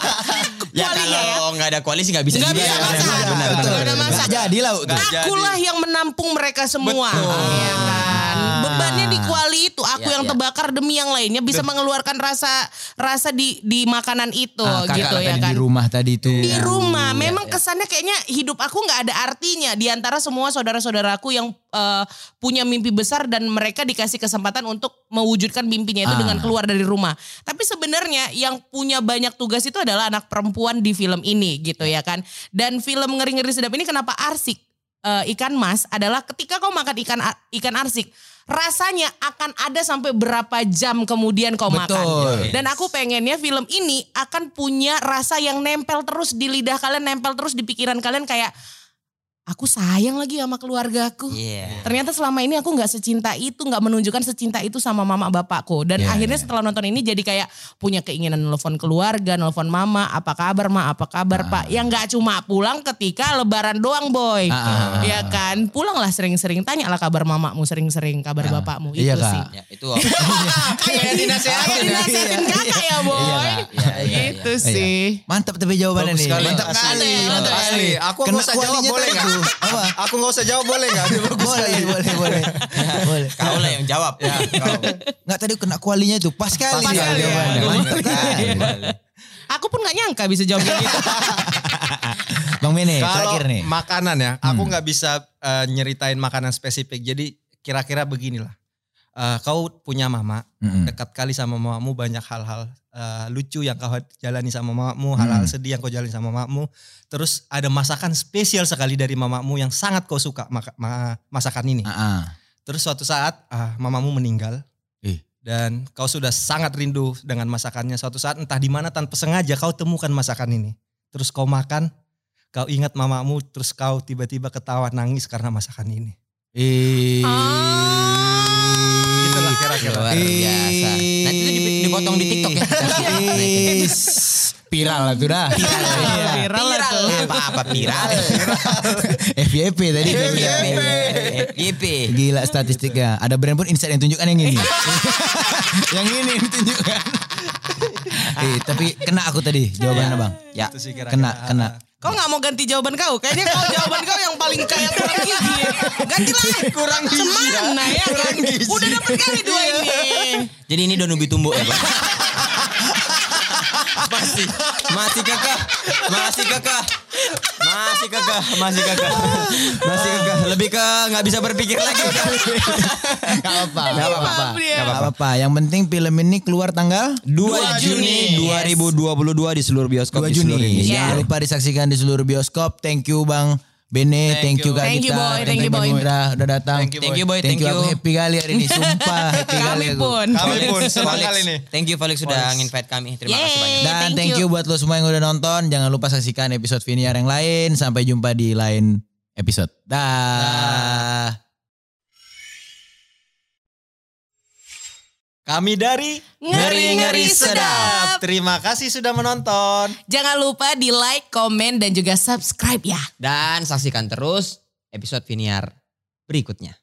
Ya Kualinya ya. kalau nggak ada koalisi nggak bisa Nggak bisa masak. Benar, benar, masak. Jadi lah. Akulah yang menampung mereka semua. Betul. Ya kan. Bebannya di kuali itu aku Ya, yang ya. terbakar demi yang lainnya bisa mengeluarkan rasa rasa di di makanan itu Ah, kakak gitu ya kan. Di rumah tadi itu. Di Iya. rumah memang kesannya kayaknya hidup aku nggak ada artinya di antara semua saudara-saudaraku yang eh, punya mimpi besar dan mereka dikasih kesempatan untuk mewujudkan mimpinya itu Ah. dengan keluar dari rumah. Tapi sebenarnya yang punya banyak tugas itu adalah anak perempuan di film ini gitu ya kan. Dan film ngeri-ngeri sedap ini kenapa arsik eh, ikan mas adalah ketika kau makan ikan ikan arsik rasanya akan ada sampai berapa jam kemudian kau makan. Betul. Dan aku pengennya film ini akan punya rasa yang nempel terus di lidah kalian, nempel terus di pikiran kalian kayak aku sayang lagi sama keluargaku. Iya. Ternyata selama ini aku nggak secinta itu, nggak menunjukkan secinta itu sama mama bapakku. Dan Iya, akhirnya iya. setelah nonton ini jadi kayak punya keinginan nelfon keluarga, nelfon mama, apa kabar ma, apa kabar pak. Yang nggak cuma pulang ketika lebaran doang boy. Ah, ah, ah. Ya kan, pulanglah sering-sering, tanyalah kabar mamamu sering-sering, kabar bapakmu. Iya, itu Kak. sih. Ya, itu Kayak dinasehatin, dinasehatin kakak ya boy. Iya, Kak. Iya, iya, Gitu Iya. sih. Mantap tapi jawabannya Bagus nih. sekali. Mantap kali. Mantap kali. Aku Kena nggak usah jawab kualinya boleh tuh. Apa? Aku nggak usah jawab boleh nggak? Boleh, boleh, boleh. boleh. Kau lah yang jawab. Ya, kau. Nggak tadi kena kualinya tuh. Pas kali Pas dia kali, ya. kali. Aku pun gak nyangka bisa jawab gitu. Bang Kalau terakhir nih. makanan ya, aku Hmm. nggak bisa eh, nyeritain makanan spesifik. Jadi kira-kira beginilah. Eh, kau punya mama, Mm-mm. dekat kali sama mamamu banyak hal-hal eh, lucu yang kau jalani sama mamamu, hal-hal Hmm. sedih yang kau jalani sama mamamu. Terus ada masakan spesial sekali dari mamamu yang sangat kau suka maka- ma- masakan ini. Ah, ah. Terus suatu saat ah, mamamu meninggal. Ih. Dan kau sudah sangat rindu dengan masakannya. Suatu saat entah di mana tanpa sengaja kau temukan masakan ini. Terus kau makan, kau ingat mamamu, terus kau tiba-tiba ketawa nangis karena masakan ini. Eh. Itulah kira-kira. Luar biasa. Nanti dipotong di TikTok ya. Is. Viral lah tuh dah. Iya. Viral lah tuh. Apa-apa viral. FYP tadi. FYP. Gila statistiknya. Ada brand pun insight yang tunjukkan yang ini. yang ini yang ditunjukkan. eh, tapi kena aku tadi jawabannya bang. Ya. Kena, kena. Kau gak mau ganti jawaban kau? Kayaknya kau jawaban kau yang paling kayak kurang gizi. Gantilah. Kurang gizi. Semana ya kan? Udah dapat kali dua ini. Jadi ini udah nubi tumbuk ya Pak? masih, masih kekeh, masih kekeh, masih kekeh, masih kekeh, masih kekeh. Lebih ke nggak bisa berpikir lagi. Gak apa-apa. Gak apa-apa. Gak apa-apa. Yang penting film ini keluar tanggal 2 Juni 2022 di seluruh bioskop 2 di seluruh Juni. Indonesia. Jangan lupa disaksikan di seluruh bioskop. Thank you Bang Bene, thank, Thank you you. Kak Thank you, boy. Thank you, boy. Indra udah datang. Thank you, Thank you boy, Thank, you, aku happy kali hari ini, sumpah happy kali Kami aku. pun. Kami pun senang kali nih. Thank you Felix sudah nginvite kami. Terima kasih Yeay. banyak. Dan Thank thank, you. you. buat lo semua yang udah nonton. Jangan lupa saksikan episode Viniar yang lain. Sampai jumpa di lain episode. Dah. Kami dari Ngeri-ngeri Sedap. Terima kasih sudah menonton. Jangan lupa di like, komen, dan juga subscribe ya. Dan saksikan terus episode Viniar berikutnya.